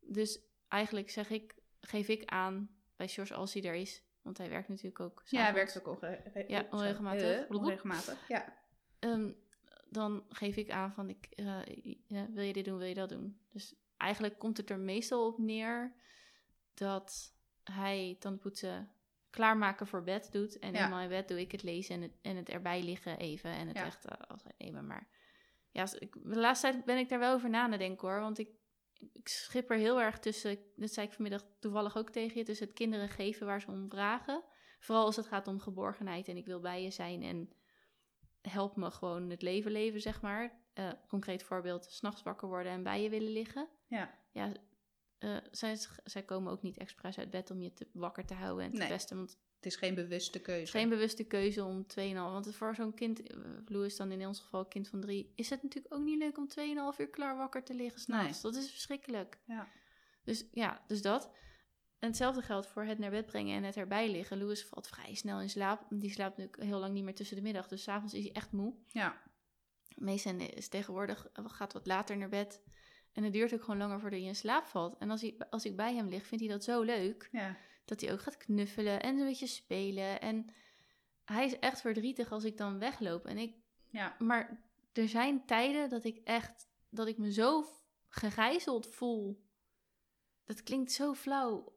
Dus eigenlijk zeg ik, geef ik aan bij George als hij er is. Want hij werkt natuurlijk ook. Ja, hij werkt ook onge- re- Ja, zo, onregelmatig. eh, onregelmatig, ja. Dan geef ik aan van, ik, eh, ja, wil je dit doen, wil je dat doen? Dus eigenlijk komt het er meestal op neer dat hij tandenpoetsen klaarmaken voor bed doet. En Ja. helemaal in bed doe ik het lezen en het, en het erbij liggen even. En het Ja. echt afscheid nemen. Maar ja, als ik, de laatste tijd ben ik daar wel over na het denken hoor. Want ik, ik schip er heel erg tussen, dat zei ik vanmiddag toevallig ook tegen je, tussen het kinderen geven waar ze om vragen. Vooral als het gaat om geborgenheid en ik wil bij je zijn en help me gewoon het leven leven, zeg maar. Eh, concreet voorbeeld, s'nachts wakker worden en bij je willen liggen. Ja. Ja, eh, zij, zij komen ook niet expres uit bed om je te, wakker te houden en te Nee. pesten. Want Het is geen bewuste keuze. het is geen bewuste keuze om 2,5... Want voor zo'n kind, eh, Lou is dan in ons geval kind van drie... is het natuurlijk ook niet leuk om 2,5 uur klaar wakker te liggen s'nachts. Dat is verschrikkelijk. Ja. Dus ja, dus dat. En hetzelfde geldt voor het naar bed brengen en het erbij liggen. Louis valt vrij snel in slaap. Die slaapt natuurlijk heel lang niet meer tussen de middag. Dus 's avonds is hij echt moe. Ja. Meestal is tegenwoordig eh, gaat wat later naar bed. En het duurt ook gewoon langer voordat hij in slaap valt. En als, hij, als ik bij hem lig, vindt hij dat zo leuk. ja. Dat hij ook gaat knuffelen en een beetje spelen. En hij is echt verdrietig als ik dan wegloop. En ik, Ja. maar er zijn tijden dat ik echt, dat ik me zo gegijzeld voel. Dat klinkt zo flauw.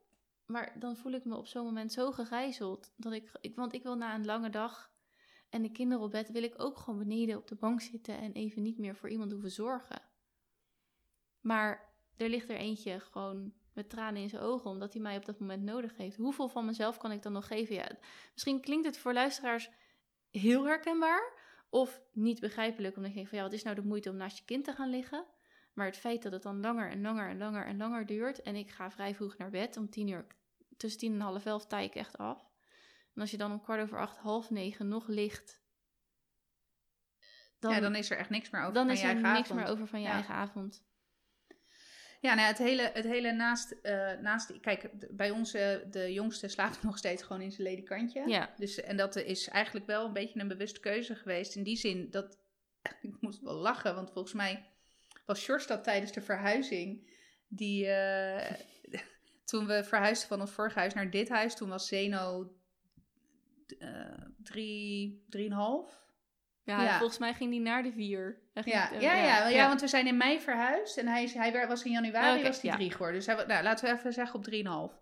Maar dan voel ik me op zo'n moment zo gegijzeld. Dat ik, ik, want ik wil na een lange dag en de kinderen op bed, wil ik ook gewoon beneden op de bank zitten en even niet meer voor iemand hoeven zorgen. Maar er ligt er eentje gewoon met tranen in zijn ogen, omdat hij mij op dat moment nodig heeft. Hoeveel van mezelf kan ik dan nog geven? Ja, misschien klinkt het voor luisteraars heel herkenbaar of niet begrijpelijk, omdat je denkt van ja, wat is nou de moeite om naast je kind te gaan liggen? Maar het feit dat het dan langer en langer en langer en langer duurt en ik ga vrij vroeg naar bed, om tien uur, tussen tien en half elf taai ik echt af. En als je dan om kwart over acht, half negen nog ligt, dan, ja, dan is er echt niks meer over dan van is je er niks avond. meer over van je Ja. eigen avond. Ja, nou het hele, het hele naast, eh, naast... Kijk, bij ons, eh, de jongste slaapt nog steeds gewoon in zijn ledikantje. Ja. Dus, en dat is eigenlijk wel een beetje een bewuste keuze geweest. In die zin dat... Ik moest wel lachen, want volgens mij was George dat tijdens de verhuizing. Die... eh, toen we verhuisden van ons vorige huis naar dit huis, toen was Zeno drie, drieënhalf. Ja, Ja. volgens mij ging die naar de vier. Ja, ja, ja, ja, want we zijn in mei verhuisd en hij, is- hij was in januari Oké, was hij ja. drie geworden. Dus hij, nou, laten we even zeggen op 3,5.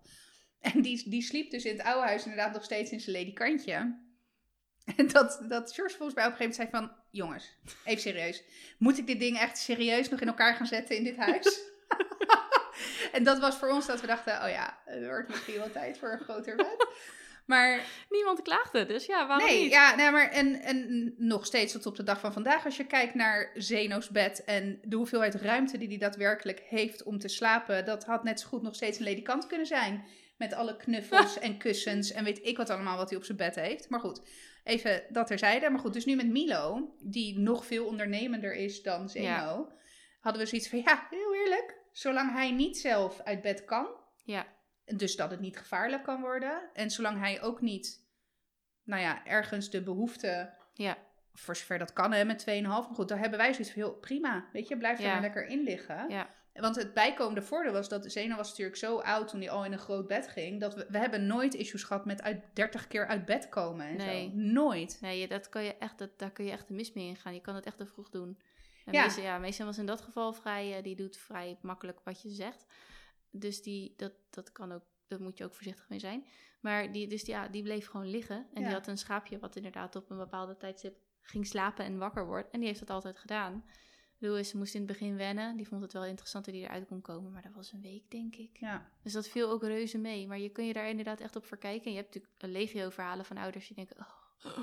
En die, die sliep dus in het oude huis inderdaad nog steeds in zijn ledikantje. En dat, dat George volgens mij op een gegeven moment zei van... Jongens, even serieus. Moet ik dit ding echt serieus nog in elkaar gaan zetten in dit huis? en dat was voor ons dat we dachten... Oh ja, het wordt misschien wel tijd voor een groter bed. Maar Niemand klaagde, dus ja, waarom nee, niet? ja, nee, maar en, en nog steeds tot op de dag van vandaag, als je kijkt naar Zeno's bed en de hoeveelheid ruimte die hij daadwerkelijk heeft om te slapen, dat had net zo goed nog steeds een ledikant kunnen zijn. Met alle knuffels en kussens en weet ik wat allemaal wat hij op zijn bed heeft. Maar goed, even dat terzijde. Maar goed, dus nu met Milo, die nog veel ondernemender is dan Zeno, Ja. hadden we zoiets van, ja, heel eerlijk. zolang hij niet zelf uit bed kan, Ja, dus dat het niet gevaarlijk kan worden, en zolang hij ook niet, nou ja, ergens de behoefte, ja, voor zover dat kan, hè, met 2,5, maar goed, daar hebben wij zoiets van, heel prima, weet je, blijf er Ja. maar lekker in liggen. ja. Want het bijkomende voordeel was dat Zeno was natuurlijk zo oud toen hij al in een groot bed ging, dat we, we hebben nooit issues gehad met uit 30 keer uit bed komen en Nee. zo. Nooit. Nee, dat kan je echt, dat, daar kun je echt de mis mee ingaan. Je kan het echt te vroeg doen. En Ja. Mason was in dat geval vrij, eh, die doet vrij makkelijk wat je zegt. Dus die, dat, dat kan ook, daar moet je ook voorzichtig mee zijn. Maar die, dus die, ja, die bleef gewoon liggen. En Ja. die had een schaapje wat inderdaad op een bepaalde tijdstip ging slapen en wakker wordt. En die heeft dat altijd gedaan. Louis moest in het begin wennen. Die vond het wel interessant dat hij eruit kon komen. Maar dat was een week, denk ik. Ja. Dus dat viel ook reuze mee. Maar je kun je daar inderdaad echt op verkijken. En je hebt natuurlijk een legio verhalen van ouders die denken... Oh,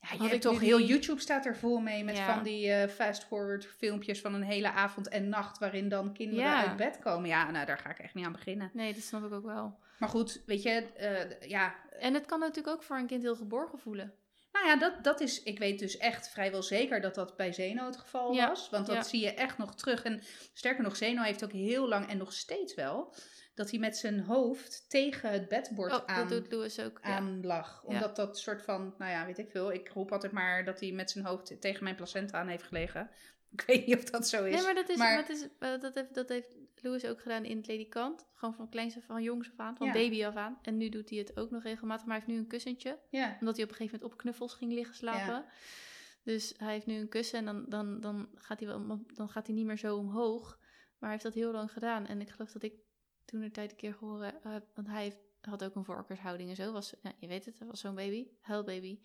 Ja, je hebt toch heel die- YouTube staat er vol mee met Ja. van die eh, fast-forward filmpjes van een hele avond en nacht waarin dan kinderen Ja. uit bed komen. Ja, nou daar ga ik echt niet aan beginnen. nee, dat snap ik ook wel. Maar goed, weet je, eh, ja, En het kan natuurlijk ook voor een kind heel geborgen voelen. nou ja, dat, dat is, ik weet dus echt vrijwel zeker dat dat bij Zeno het geval Ja, was. Want dat zie je echt nog terug. En sterker nog, Zeno heeft ook heel lang en nog steeds wel, dat hij met zijn hoofd tegen het bedbord Oh, aan, dat doet Louis ook. Ja. aan lag. Ja. Omdat dat soort van, nou ja, weet ik veel. Ik roep altijd maar dat hij met zijn hoofd tegen mijn placenta aan heeft gelegen. Ik weet niet of dat zo is. Nee, maar dat, is, Maar- dat, is, eh, dat, heeft, dat heeft Louis ook gedaan in het ledikant. Gewoon van kleins af van jongs af aan, van Ja. baby af aan. En nu doet hij het ook nog regelmatig. Maar hij heeft nu een kussentje. Ja, Omdat hij op een gegeven moment op knuffels ging liggen slapen. Dus hij heeft nu een kussen en dan, dan, dan, gaat hij wel, dan gaat hij niet meer zo omhoog. Maar hij heeft dat heel lang gedaan. En ik geloof dat ik toen een tijd een keer gehoord heb. want hij had ook een voorkeurshouding en zo. Was, ja, je weet het, was zo'n baby. Huilbaby.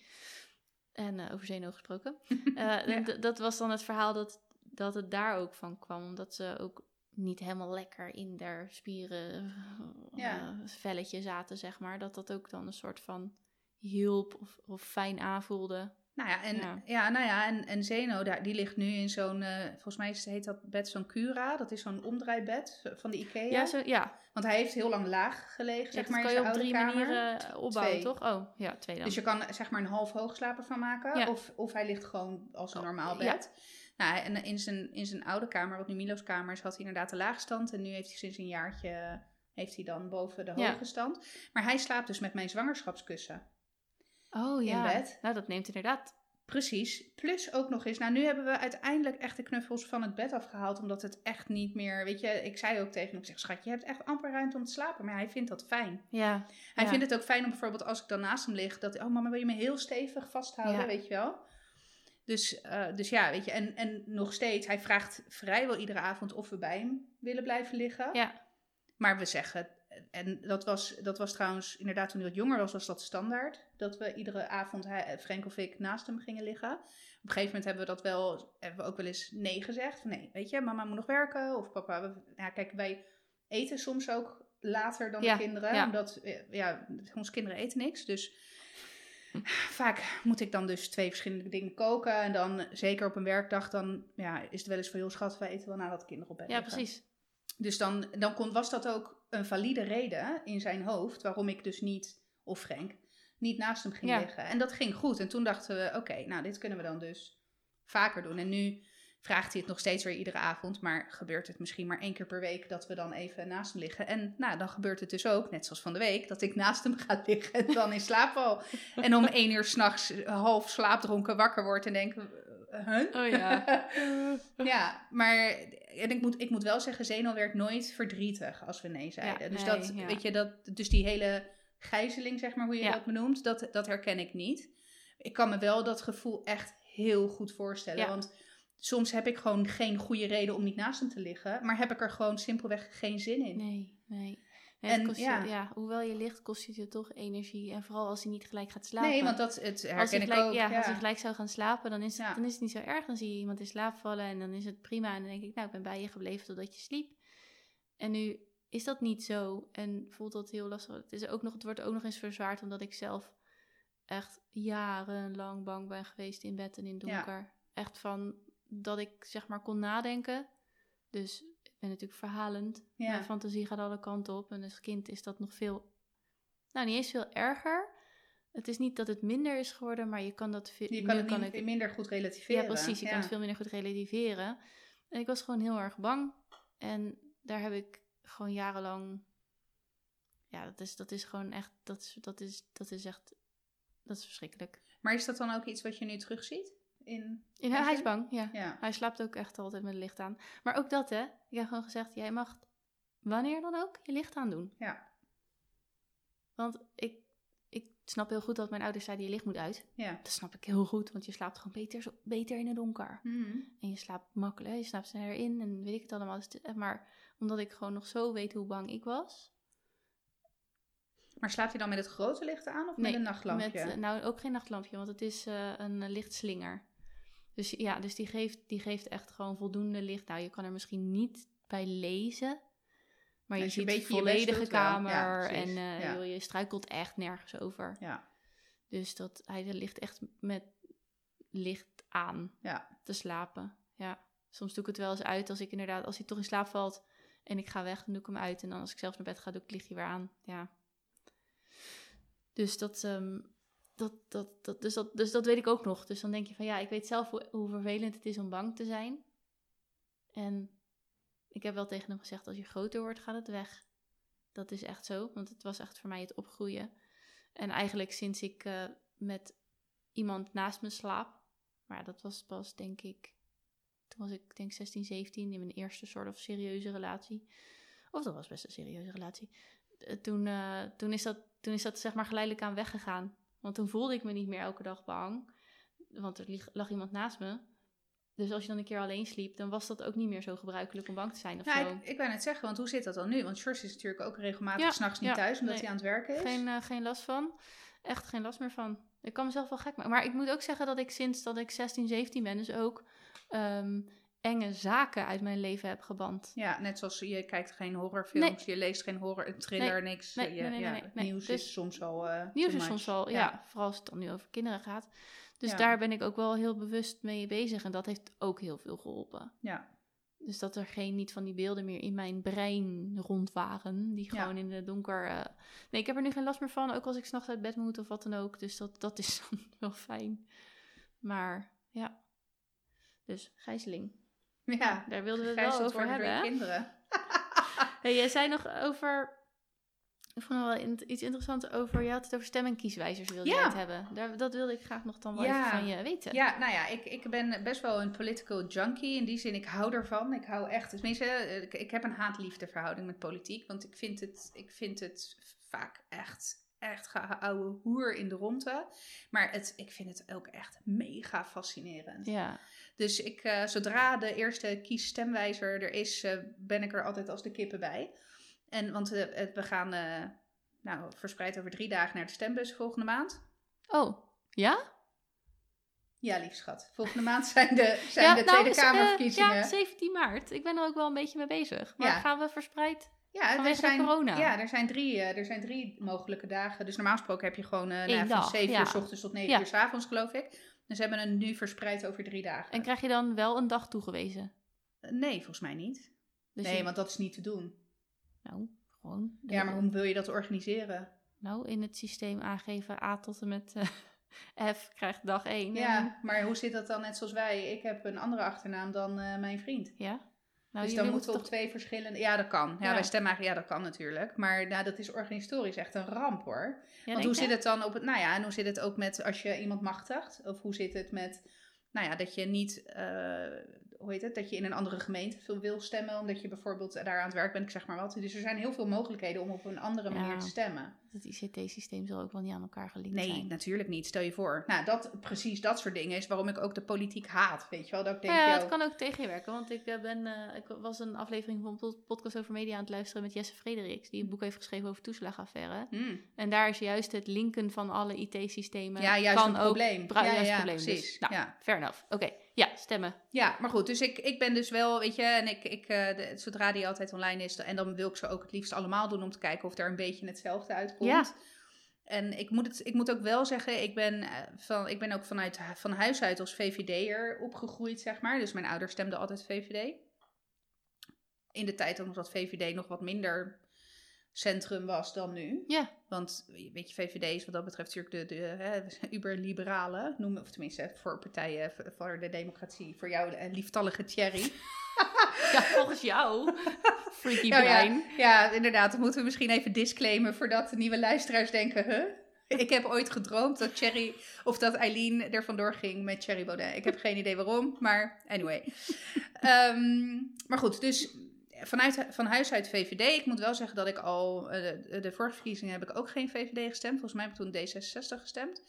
En eh, over zenuw gesproken. Eh, d- dat was dan het verhaal dat, dat het daar ook van kwam. Omdat ze ook niet helemaal lekker in der spieren eh, Ja. velletje zaten, zeg maar. Dat dat ook dan een soort van hielp of, of fijn aanvoelde. Nou ja, en, ja. Ja. nou ja, en, en Zeno, daar, die ligt nu in zo'n, eh, volgens mij heet dat bed zo'n Cura. Dat is zo'n omdraaibed van de Ikea. Ja, zo, ja. Want hij heeft heel lang laag gelegen, Ja, zeg maar, kan in je op oude drie kamer. manieren eh, opbouwen, Twee. toch? Oh, ja, twee dan. Dus je kan zeg maar een half hoogslaper van maken. Of, of hij ligt gewoon als een Oh, normaal bed. Nou, en in zijn, in zijn oude kamer, wat nu Milo's kamer is, had hij inderdaad de laagstand. En nu heeft hij sinds een jaartje, heeft hij dan boven de hoge stand. Maar hij slaapt dus met mijn zwangerschapskussen. Oh in ja. bed. Nou, dat neemt inderdaad. Precies. Plus ook nog eens, nou nu hebben we uiteindelijk echt de knuffels van het bed afgehaald. Omdat het echt niet meer, weet je, ik zei ook tegen hem, ik zeg schat, je hebt echt amper ruimte om te slapen. Maar hij vindt dat fijn. Ja. Hij Ja. vindt het ook fijn om bijvoorbeeld als ik dan naast hem lig, dat oh mama wil je me heel stevig vasthouden, Ja. weet je wel. Dus, eh, dus ja, weet je, en, en nog steeds, hij vraagt vrijwel iedere avond of we bij hem willen blijven liggen. Ja. Maar we zeggen, en dat was, dat was trouwens inderdaad toen hij wat jonger was, was dat standaard. Dat we iedere avond, hij, Frank of ik, naast hem gingen liggen. Op een gegeven moment hebben we dat wel, hebben we ook wel eens nee gezegd. Van nee, weet je, mama moet nog werken. Of papa, we, ja, kijk, wij eten soms ook later dan Ja, de kinderen. ja. Omdat, eh, ja, onze kinderen eten niks. Dus vaak moet ik dan dus twee verschillende dingen koken. En dan, zeker op een werkdag, dan ja, is het wel eens van, heel schat, wij eten wel nadat de kinderen op bed ja, precies. Dus dan, dan kon, was dat ook een valide reden in zijn hoofd waarom ik dus niet, of Frank, niet naast hem ging Ja. liggen. En dat ging goed. En toen dachten we, oké, nou dit kunnen we dan dus vaker doen. En nu vraagt hij het nog steeds weer iedere avond, maar gebeurt het misschien maar één keer per week dat we dan even naast hem liggen. En nou, dan gebeurt het dus ook, net zoals van de week, dat ik naast hem ga liggen en dan in slaap val. En om één uur s'nachts half slaapdronken wakker word en denk, eh, huh? Oh ja. Ja, maar en ik, moet, ik moet wel zeggen, Zeno werd nooit verdrietig als we nee zeiden. Ja, dus nee, dat, ja. weet je, dat, dus die hele gijzeling, zeg maar, hoe je Ja. dat benoemt, dat, dat herken ik niet. Ik kan me wel dat gevoel echt heel goed voorstellen. Ja. Want soms heb ik gewoon geen goede reden om niet naast hem te liggen, maar heb ik er gewoon simpelweg geen zin in. Nee, nee. En, En, het kost je- ja. ja. hoewel je ligt, kost het je toch energie. En vooral als hij niet gelijk gaat slapen. Nee, want dat het als herken ik gelijk, ook. ja, als hij gelijk zou gaan slapen, dan is, het, dan is het niet zo erg. Dan zie je iemand in slaap vallen en dan is het prima. En dan denk ik, nou, ik ben bij je gebleven totdat je sliep. En nu is dat niet zo en voelt dat heel lastig. Het, is ook nog, het wordt ook nog eens verzwaard omdat ik zelf echt jarenlang bang ben geweest in bed en in Ja. donker. Echt van dat ik zeg maar kon nadenken. Dus ik ben natuurlijk verhalend. Ja. Mijn fantasie gaat alle kanten op. En als kind is dat nog veel, nou niet eens veel erger. Het is niet dat het minder is geworden, maar je kan dat veel je kan het ik- minder goed relativeren. ja, precies. Je kan het veel minder goed relativeren. En ik was gewoon heel erg bang. En daar heb ik gewoon jarenlang. Ja, dat is, dat is gewoon echt. Dat is, dat is, dat is echt. Dat is verschrikkelijk. Maar is dat dan ook iets wat je nu terugziet? In, In, hij is bang, ja. ja. Hij slaapt ook echt altijd met het licht aan. Maar ook dat, hè? Ik heb gewoon gezegd: jij mag wanneer dan ook je licht aandoen. Ja. Want ik, ik snap heel goed dat mijn ouders zeiden: je licht moet uit. Ja. Dat snap ik heel goed, want je slaapt gewoon beter, beter in het donker. Mhm. En je slaapt makkelijk, je slaapt sneller in en weet ik het allemaal. Dus Maar omdat ik gewoon nog zo weet hoe bang ik was. Maar slaapt hij dan met het grote licht aan of met een nachtlampje? Met, eh, nou, ook geen nachtlampje, want het is eh, een eh, lichtslinger. Dus ja, dus die geeft, die geeft echt gewoon voldoende licht. Nou, je kan er misschien niet bij lezen. Maar je je ziet een de je volledige. Ja, kamer. en Ja. joh, je struikelt echt nergens over. ja. Dus dat, hij ligt echt met licht aan Ja. te slapen. Ja, soms doe ik het wel eens uit als ik inderdaad, als hij toch in slaap valt en ik ga weg, dan doe ik hem uit. En dan als ik zelf naar bed ga, doe ik het lichtje weer aan. Ja. Dus dat, ehm, dat, dat, dat, dus dat, dus dat weet ik ook nog. Dus dan denk je van ja, ik weet zelf hoe, vervelend het is om bang te zijn. En ik heb wel tegen hem gezegd, als je groter wordt, gaat het weg. Dat is echt zo, want het was echt voor mij het opgroeien. En eigenlijk sinds ik eh, met iemand naast me slaap, maar dat was pas denk ik, toen was ik denk 16, 17 in mijn eerste soort of serieuze relatie. Of dat was best een serieuze relatie. Eh, Toen, eh, toen, is dat, toen is dat zeg maar geleidelijk aan weggegaan. Want toen voelde ik me niet meer elke dag bang. Want er lag iemand naast me. Dus als je dan een keer alleen sliep, dan was dat ook niet meer zo gebruikelijk om bang te zijn of Nou, zo. ik, ik wou net zeggen, want hoe zit dat dan nu? Want George is natuurlijk ook regelmatig Ja, 's s'nachts niet ja, thuis, omdat nee. hij aan het werken is. Geen, eh, geen last van. Echt geen last meer van. Ik kan mezelf wel gek maken. Maar ik moet ook zeggen dat ik sinds dat ik 16, 17 ben, dus ook ehm, enge zaken uit mijn leven heb geband. Ja, net zoals je kijkt geen horrorfilms, je leest geen horror, een thriller, niks. nee, Je- ja, nieuws Dus- is soms al eh, Nieuws is soms wel, ja. vooral als het dan nu over kinderen gaat. Dus Ja. daar ben ik ook wel heel bewust mee bezig. En dat heeft ook heel veel geholpen. Ja. Dus dat er geen niet van die beelden meer in mijn brein rond waren. Die gewoon in het donker. eh, Nee, ik heb er nu geen last meer van. Ook als ik s'nachts uit bed moet of wat dan ook. Dus dat, dat is dan wel fijn. Maar ja. Dus gijzeling. ja. Daar wilden we het wel over hebben. kinderen. Hey, jij zei nog over. Ik vond wel iets interessants over. Je had het over stem- en kieswijzers wilde Ja. je het hebben. Daar, dat wilde ik graag nog dan wel Ja. even van je weten. Ja, nou ja, ik, ik ben best wel een political junkie. In die zin, ik hou ervan. Ik hou echt, tenminste, eh, ik, ik heb een haat-liefde verhouding met politiek. Want ik vind het, ik vind het vaak echt, echt geouwe hoer in de ronde. Maar het, ik vind het ook echt mega fascinerend. Ja. Dus ik, eh, zodra de eerste kiesstemwijzer er is, eh, ben ik er altijd als de kippen bij. En, want eh, we gaan nou, verspreid over drie dagen naar de stembus volgende maand. Oh, ja? Ja, lief schat. Volgende maand zijn de, zijn ja, de nou, Tweede eh, Kamerverkiezingen. ja, 17 maart. Ik ben er ook wel een beetje mee bezig. Maar Ja. gaan we verspreid? Ja, er zijn, corona. Ja, er zijn, drie, eh, er zijn drie mogelijke dagen. Dus normaal gesproken heb je gewoon Eén van dag, 7 ja. uur s ochtends tot 9 Ja. uur s avonds, geloof ik. Dus ze hebben het nu verspreid over drie dagen. En krijg je dan wel een dag toegewezen? Eh, Nee, volgens mij niet. Dus nee, je- want dat is niet te doen. Nou, gewoon. Ja, maar hoe wil je dat organiseren? Nou, in het systeem aangeven A tot en met F krijgt dag 1. Ja, maar hoe zit dat dan net zoals wij? Ik heb een andere achternaam dan mijn vriend. Ja? Nou, dus dan moeten we op toch... twee verschillende... Ja, dat kan. Ja, Ja. wij stemmen eigenlijk... Ja, dat kan natuurlijk. Maar nou, dat is organisatorisch echt een ramp, hoor. Ja, Want hoe zit het dan op het... Nou ja, en hoe zit het ook met als je iemand machtigt? Of hoe zit het met... Nou ja, dat je niet... eh, hoe heet het? Dat je in een andere gemeente veel wil stemmen. Omdat je bijvoorbeeld daar aan het werk bent. Ik zeg maar wat. Dus er zijn heel veel mogelijkheden om op een andere Ja. manier te stemmen. Het ICT-systeem zal ook wel niet aan elkaar gelinkt Nee, zijn. natuurlijk niet. Stel je voor. Nou, dat, precies dat soort dingen is waarom ik ook de politiek haat. Weet je wel? Dat ik denk, Nou ja, het kan ook tegen je werken. Want ik, eh, ben, eh, ik was een aflevering van pod- Podcast over Media aan het luisteren met Jesse Frederiks. Die een boek heeft geschreven over toeslagaffaire. hmm, En daar is juist het linken van alle IT-systemen. ja, juist kan een ook probleem. bra- ja, juist ja, probleem. Dus, precies. nou, ja. fair enough. Oké, ja, stemmen. Ja, maar goed, dus ik, ik ben dus wel, weet je, en ik, ik, eh, de- zodra die altijd online is, en dan wil ik ze ook het liefst allemaal doen om te kijken of er een beetje hetzelfde uitkomt. Ja. En ik moet, het, ik moet ook wel zeggen, ik ben, eh, van, ik ben ook vanuit van huis uit als VVD'er opgegroeid, zeg maar. Dus mijn ouders stemden altijd VVD. In de tijd ook dat VVD nog wat minder centrum was dan nu. Ja, Want weet je, VVD is wat dat betreft natuurlijk de, de hè, uberliberale, noemen, of tenminste voor partijen voor de democratie, voor jou eh, lieftallige Thierry. ja, volgens jou. Freaky Ja, ja. brein. Ja, inderdaad. Dan moeten we misschien even disclaimen voordat de nieuwe luisteraars denken, huh? Ik heb ooit gedroomd dat Cherry, of dat Eileen er vandoor ging met Cherry Baudet. Ik heb geen idee waarom, maar anyway. Ehm, maar goed, dus vanuit, van huis uit VVD. Ik moet wel zeggen dat ik al, eh, de, de vorige verkiezingen heb ik ook geen VVD gestemd. Volgens mij heb ik toen D66 gestemd.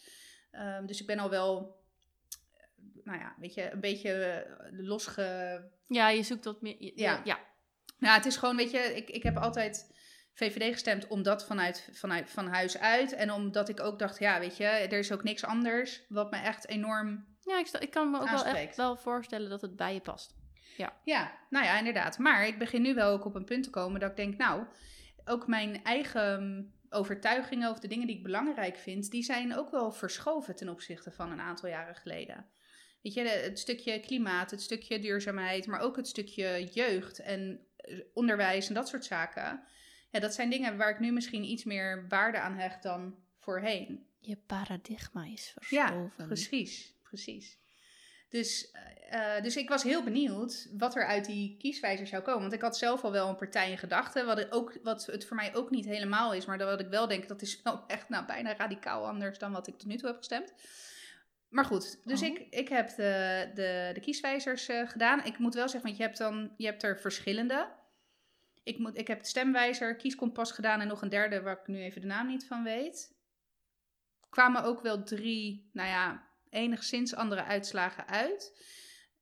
Ehm, dus ik ben al wel, nou ja, weet je, een beetje eh, losge... Ja, je zoekt wat meer... je- Ja. ja. Nou, het is gewoon, weet je, ik, ik heb altijd VVD gestemd omdat vanuit, vanuit van huis uit. En omdat ik ook dacht, ja, weet je, er is ook niks anders wat me echt enorm... Ja, ik, ik kan me ook wel echt wel voorstellen dat het bij je past. Ja, nou ja, inderdaad. Maar ik begin nu wel ook op een punt te komen dat ik denk, nou, ook mijn eigen overtuigingen of de dingen die ik belangrijk vind, die zijn ook wel verschoven ten opzichte van een aantal jaren geleden. Weet je, het stukje klimaat, het stukje duurzaamheid, maar ook het stukje jeugd en eh, onderwijs en dat soort zaken. Ja, dat zijn dingen waar ik nu misschien iets meer waarde aan hecht dan voorheen. Je paradigma is Ja, verschoven. precies, precies. Dus, eh, eh, dus ik was heel benieuwd wat er uit die kieswijzer zou komen. Want ik had zelf al wel een partij in gedachten. Wat, ook, wat het voor mij ook niet helemaal is. Maar dat wat ik wel denk, dat is wel echt nou, bijna radicaal anders dan wat ik tot nu toe heb gestemd. Maar goed, dus Oh. ik, ik heb de, de, de kieswijzers eh, gedaan. Ik moet wel zeggen, want je hebt, dan, je hebt er verschillende. Ik, moet, ik heb de stemwijzer, kieskompas gedaan en nog een derde waar ik nu even de naam niet van weet. Kwamen ook wel drie, nou ja, enigszins andere uitslagen uit.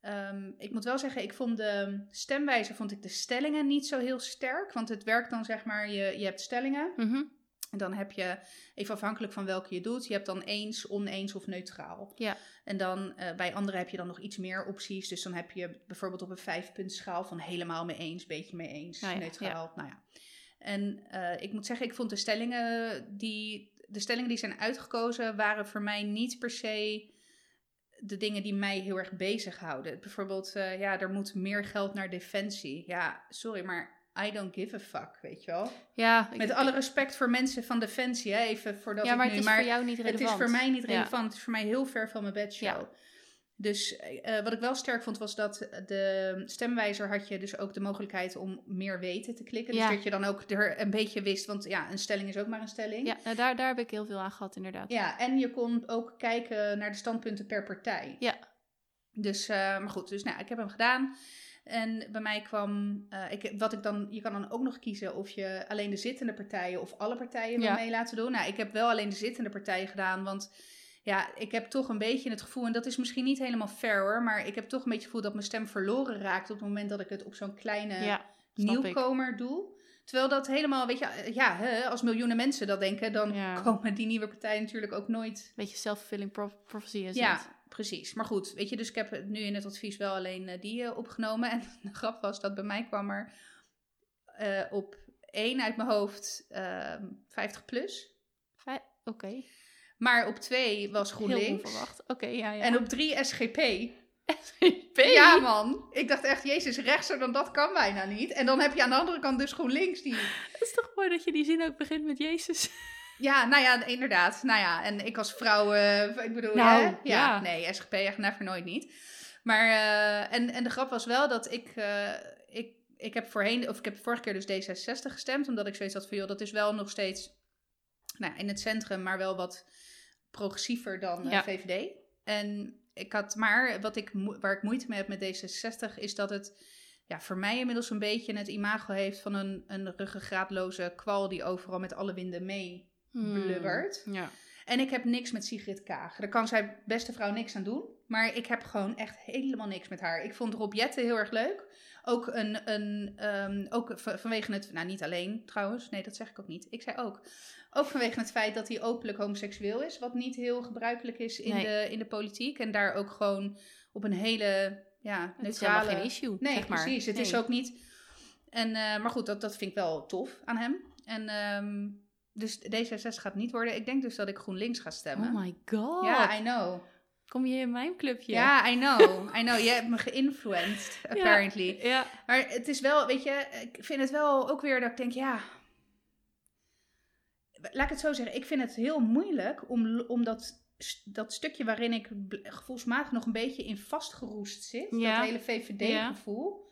Ehm, ik moet wel zeggen, ik vond de stemwijzer, vond ik de stellingen niet zo heel sterk. Want het werkt dan zeg maar, je, je hebt stellingen. Mhm. En dan heb je, even afhankelijk van welke je doet, je hebt dan eens, oneens of neutraal. Ja. En dan eh, bij anderen heb je dan nog iets meer opties. Dus dan heb je bijvoorbeeld op een vijfpuntschaal van helemaal mee eens, beetje mee eens, Nou ja, neutraal. Nou ja. En eh, ik moet zeggen, ik vond de stellingen die, de stellingen die zijn uitgekozen, waren voor mij niet per se de dingen die mij heel erg bezighouden. Bijvoorbeeld, eh, ja, er moet meer geld naar defensie. Ja, sorry, maar I don't give a fuck, weet je wel. Ja, ik- Met alle respect voor mensen van Defensie, hè, even voordat ja, maar ik nu... het is voor jou niet het relevant. is voor mij niet Ja. relevant. Het is voor mij heel ver van mijn bedshow. Ja. Dus eh, wat ik wel sterk vond, was dat de stemwijzer had je dus ook de mogelijkheid om meer weten te klikken. Ja. Dus dat je dan ook er een beetje wist, want ja, een stelling is ook maar een stelling. Ja, nou, daar, daar heb ik heel veel aan gehad, inderdaad. Ja, en je kon ook kijken naar de standpunten per partij. Ja. Dus, eh, maar goed, dus nou, ik heb hem gedaan. En bij mij kwam, eh, ik, wat ik dan, je kan dan ook nog kiezen of je alleen de zittende partijen of alle partijen wil Ja. mee laten doen. Nou, ik heb wel alleen de zittende partijen gedaan, want ja, ik heb toch een beetje het gevoel, en dat is misschien niet helemaal fair hoor, maar ik heb toch een beetje het gevoel dat mijn stem verloren raakt op het moment dat ik het op zo'n kleine Ja, snap ik. nieuwkomer doe. Terwijl dat helemaal, weet je, ja, hè, als miljoenen mensen dat denken, dan Ja. komen die nieuwe partijen natuurlijk ook nooit Beetje self-fulfilling pro- prophecy is ja, het. Precies. Maar goed, weet je, dus ik heb nu in het advies wel alleen eh, die eh, opgenomen. En de grap was dat bij mij kwam er eh, op één uit mijn hoofd ehm 50 plus. Oké, Maar op twee was heel GroenLinks. onverwacht. Oké, ja, ja. En op drie SGP. SGP? Ja man, ik dacht echt, jezus, rechtser dan dat kan bijna niet. En dan heb je aan de andere kant dus GroenLinks die... Het is toch mooi dat je die zin ook begint met Jezus. Ja, nou ja, inderdaad. Nou ja, en ik als vrouw, eh, ik bedoel, Nou, hè? Ja, ja. nee, SGP echt never nooit niet. Maar, eh, en, en de grap was wel dat ik, eh, ik, ik heb voorheen, of ik heb vorige keer dus D66 gestemd, omdat ik zoiets had van, joh, dat is wel nog steeds, nou, in het centrum, maar wel wat progressiever dan Ja. VVD. En ik had, maar wat ik, waar ik moeite mee heb met D66, is dat het, ja, voor mij inmiddels een beetje het imago heeft van een, een ruggengraatloze kwal die overal met alle winden mee blubbert. Hmm. Ja. En ik heb niks met Sigrid Kaag. Daar kan zij beste vrouw niks aan doen. Maar ik heb gewoon echt helemaal niks met haar. Ik vond Rob Jetten heel erg leuk. Ook, een, een, ehm, ook vanwege het... Nou, niet alleen trouwens. Nee, dat zeg ik ook niet. Ik zei ook. Ook vanwege het feit dat hij openlijk homoseksueel is. Wat niet heel gebruikelijk is in, Nee. de, in de politiek. En daar ook gewoon op een hele ja, Het is neutrale... geen issue, Nee, zeg maar. precies. Het is ook niet... En, eh, maar goed, dat, dat vind ik wel tof aan hem. En ehm, dus D66 gaat niet worden. Ik denk dus dat ik GroenLinks ga stemmen. Oh my god. ja, I know. Kom je in mijn clubje? Ja, I know. I know. Je hebt me geïnfluenced, apparently. Ja. Maar het is wel, weet je, ik vind het wel ook weer dat ik denk, ja... Laat ik het zo zeggen. Ik vind het heel moeilijk om, om dat, dat stukje waarin ik gevoelsmatig nog een beetje in vastgeroest zit. Ja. Dat hele VVD-gevoel.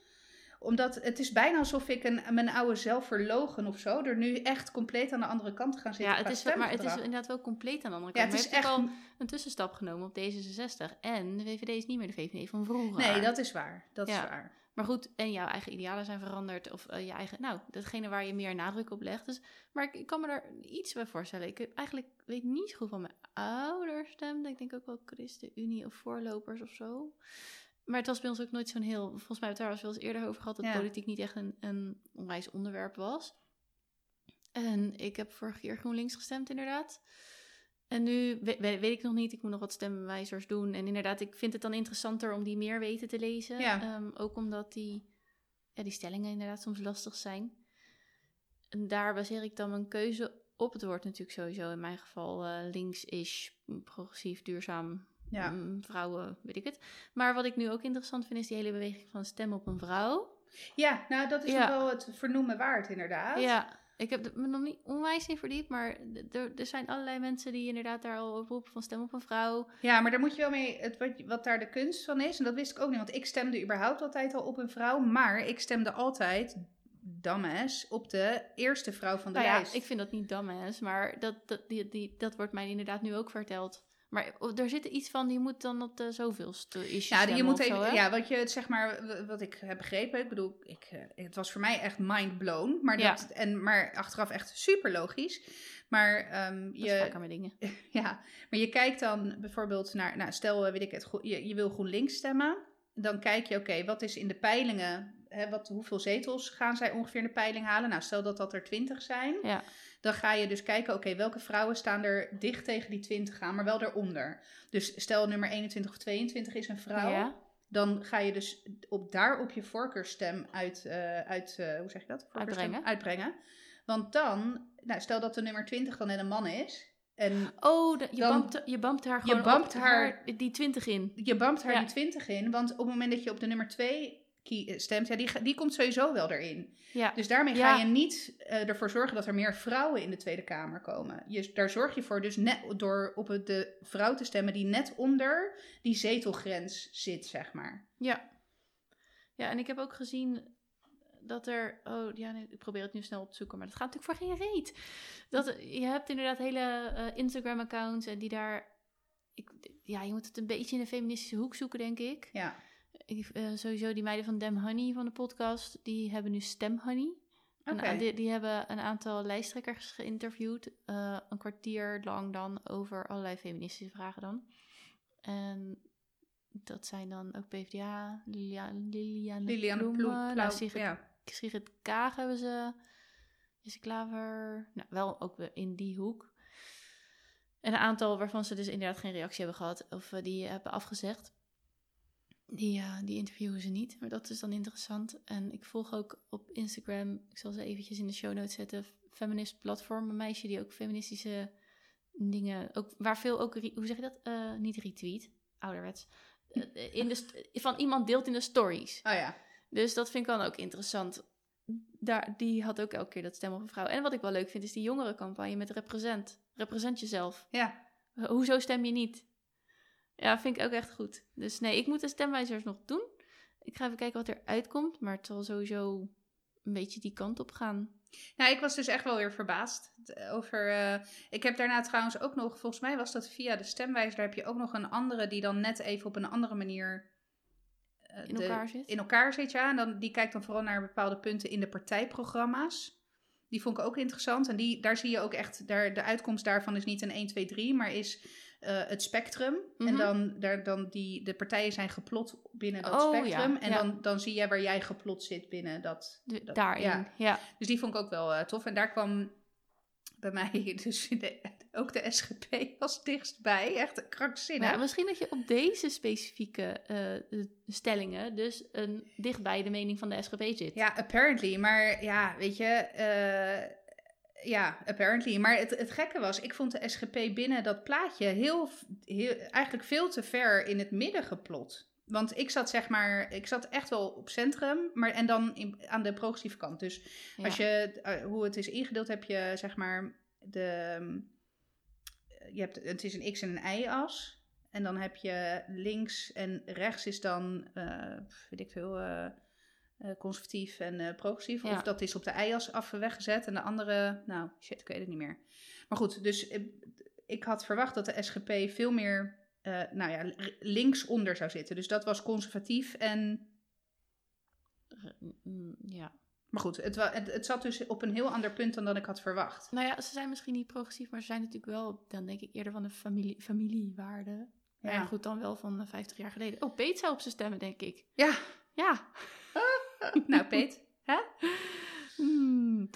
Omdat het is bijna alsof ik een, mijn oude zelf verlogen of zo. Er nu echt compleet aan de andere kant te gaan zitten. Ja, het is, wel- maar het is inderdaad wel compleet aan de andere Ja, kant. het is maar je hebt echt. al een tussenstap genomen op D66. En de VVD is niet meer de VVD van vroeger. Nee, dat is waar. Dat is Ja. waar. Maar goed, en jouw eigen idealen zijn veranderd. Of eh, je eigen, nou, datgene waar je meer nadruk op legt. Dus, maar ik, ik kan me daar iets bij voorstellen. Ik heb eigenlijk weet niet zo goed van mijn ouders stemden. Ik denk ook wel ChristenUnie of voorlopers of zo. Maar het was bij ons ook nooit zo'n heel... Volgens mij hebben we het daar wel eens eerder over gehad... dat Ja. politiek niet echt een, een onwijs onderwerp was. En ik heb vorig keer GroenLinks gestemd, inderdaad. En nu we- we- weet, ik nog niet, ik moet nog wat stemwijzers doen. En inderdaad, ik vind het dan interessanter om die meer weten te lezen. Ja. Ehm, ook omdat die, ja, die stellingen inderdaad soms lastig zijn. En daar baseer ik dan mijn keuze op. Het wordt natuurlijk sowieso in mijn geval eh, links-ish, progressief, duurzaam, Ja. mm, vrouwen, weet ik het. Maar wat ik nu ook interessant vind, is die hele beweging van stem op een vrouw. ja, nou dat is Ja. wel het vernoemen waard inderdaad. Ja, ik heb me nog niet onwijs in verdiept, maar er, zijn allerlei mensen die inderdaad daar al op roepen van stem op een vrouw. Ja, maar daar moet je wel mee, het, wat, wat daar de kunst van is, en dat wist ik ook niet, want ik stemde überhaupt altijd al op een vrouw, maar ik stemde altijd, dumbass, op de eerste vrouw van de Nou ja, lijst. ik vind dat niet dumbass, maar dat, dat, die, die, dat wordt mij inderdaad nu ook verteld. Maar er zit iets van, die moet dan op de zoveelste is Ja, je moet even, ja, wat je zeg maar, wat ik heb begrepen, ik bedoel, ik, eh, het was voor mij echt mind blown, maar, Ja. dat, en, maar achteraf echt super logisch. Maar Dat is je, met dingen. Ja, maar je kijkt dan bijvoorbeeld naar, nou, stel, eh, weet ik het, je, je wil GroenLinks stemmen. Dan kijk je, oké, wat is in de peilingen, hè, wat, hoeveel zetels gaan zij ongeveer in de peiling halen? Nou, stel dat dat er 20 zijn. Ja. Dan ga je dus kijken, oké, welke vrouwen staan er dicht tegen die 20 aan, maar wel daaronder. Dus stel nummer 21 of 22 is een vrouw. Ja. Dan ga je dus op, daar op je voorkeurstem uit, eh, uit eh, hoe zeg je dat? Uitbrengen. Uitbrengen. Want dan, nou, stel dat de nummer 20 dan net een man is. En Oh, de- je, Dan- bampt, je bampt haar gewoon bampt op haar- die 20 in. je bampt haar Ja. die 20 in, want op het moment dat je op de nummer 2 kie- stemt, ja, die, die komt sowieso wel erin. Ja. Dus daarmee Ja. ga je niet eh, ervoor zorgen dat er meer vrouwen in de Tweede Kamer komen. Je, daar zorg je voor dus net door op het- de vrouw te stemmen die net onder die zetelgrens zit, zeg maar. Ja. Ja, en ik heb ook gezien dat er... Oh, ja, nee, ik probeer het nu snel op te zoeken, maar dat gaat natuurlijk voor geen reet. Dat, je hebt inderdaad hele eh, Instagram-accounts en die daar... Ik, ja, je moet het een beetje in de feministische hoek zoeken, denk ik. Ja, eh, sowieso die meiden van Dem Honey van de podcast, die hebben nu Stem Honey. En, die, die hebben een aantal lijsttrekkers geïnterviewd. eh, een kwartier lang dan over allerlei feministische vragen dan. En dat zijn dan ook PvdA, Lilia, Ploemen, Ploem, nou, Sigrid, ja. Sigrid Kaag hebben ze, Jesse Klaver, nou wel ook in die hoek. En een aantal waarvan ze dus inderdaad geen reactie hebben gehad of eh, die hebben afgezegd. Die, eh, die interviewen ze niet, maar dat is dan interessant. En ik volg ook op Instagram, ik zal ze eventjes in de show notes zetten, Feminist Platform, een meisje die ook feministische dingen, ook, waar veel ook, hoe zeg je dat? Eh, niet retweet, ouderwets. Eh, in de, van iemand deelt in de stories. Oh ja. Dus dat vind ik dan ook interessant. Daar, die had ook elke keer dat stem op een vrouw. En wat ik wel leuk vind, is die jongerencampagne met represent. Represent jezelf. Ja. Hoezo stem je niet? Ja, vind ik ook echt goed. Dus nee, ik moet de stemwijzers nog doen. Ik ga even kijken wat er uitkomt. Maar het zal sowieso een beetje die kant op gaan. Nou, ik was dus echt wel weer verbaasd over. eh, ik heb daarna trouwens ook nog, volgens mij was dat via de stemwijzer, daar heb je ook nog een andere die dan net even op een andere manier eh, In de- elkaar zit. in elkaar zit. Ja, en dan, die kijkt dan vooral naar bepaalde punten in de partijprogramma's. Die vond ik ook interessant. En die, daar zie je ook echt, daar, de uitkomst daarvan is niet een 1, 2, 3, maar is eh, het spectrum. En Mhm. dan, daar, dan die, de partijen zijn geplot binnen dat Oh, ja, spectrum. En ja. dan, dan zie je waar jij geplot zit binnen dat. De- dat- daarin. ja. Ja. Dus die vond ik ook wel eh, tof. En daar kwam bij mij dus de, ook de SGP als dichtstbij. Echt krankzinnig. Nou, misschien dat je op deze specifieke eh, stellingen dus een, dichtbij de mening van de SGP zit. Ja, apparently. Maar ja, weet je. Eh, ja, apparently. Maar het, het gekke was, ik vond de SGP binnen dat plaatje heel, heel, eigenlijk veel te ver in het midden geplot. Want ik zat zeg maar, ik zat echt wel op centrum, maar en dan in, aan de progressieve kant. Dus Ja. Als je, eh, hoe het is ingedeeld, heb je zeg maar de, ehm, je hebt, het is een x- en een y-as. En dan heb je links en rechts is dan, eh, weet ik veel, eh, eh, conservatief en eh, progressief. Ja. Of dat is op de ijas af weggezet. En de andere, nou, shit, ik weet het niet meer. Maar goed, dus eh, ik had verwacht dat de SGP veel meer, eh, nou ja, r- linksonder zou zitten. Dus dat was conservatief en... Ja. Maar goed, het, het, het zat dus op een heel ander punt dan dat ik had verwacht. Nou ja, ze zijn misschien niet progressief, maar ze zijn natuurlijk wel, dan denk ik eerder van de familie, familiewaarde. Ja. Goed, dan wel van eh, 50 jaar geleden. Oh, Peet zou op ze stemmen, denk ik. Ja, Ja. nou Peet. Hè? Hmm.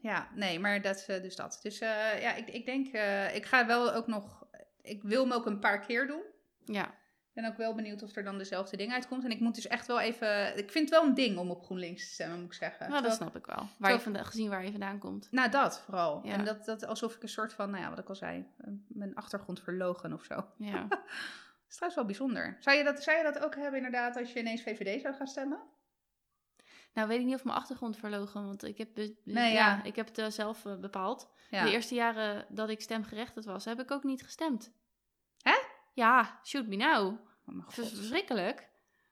Ja, nee, maar dat, eh, dus dat. Dus eh, ja, ik, ik denk, eh, ik ga wel ook nog, ik wil hem ook een paar keer doen. Ja. Ik ben ook wel benieuwd of er dan dezelfde ding uitkomt. En ik moet dus echt wel even, ik vind het wel een ding om op GroenLinks te stemmen, moet ik zeggen. Nou, dat snap ik wel. Waar je Terwijl- vanda- gezien waar je vandaan komt. Nou, dat vooral. Ja. En dat, dat alsof ik een soort van, nou ja, wat ik al zei, mijn achtergrond verlogen of zo. Dat Ja. is trouwens wel bijzonder. Zou je, dat, zou je dat ook hebben inderdaad als je ineens VVD zou gaan stemmen? Nou, weet ik niet of mijn achtergrond verlogen, want ik heb, be- Nee, ja, ja. ik heb het eh, zelf eh, bepaald. Ja. De eerste jaren dat ik stemgerechtigd was, heb ik ook niet gestemd. Hè? Ja, shoot me now. Oh. Verschrikkelijk.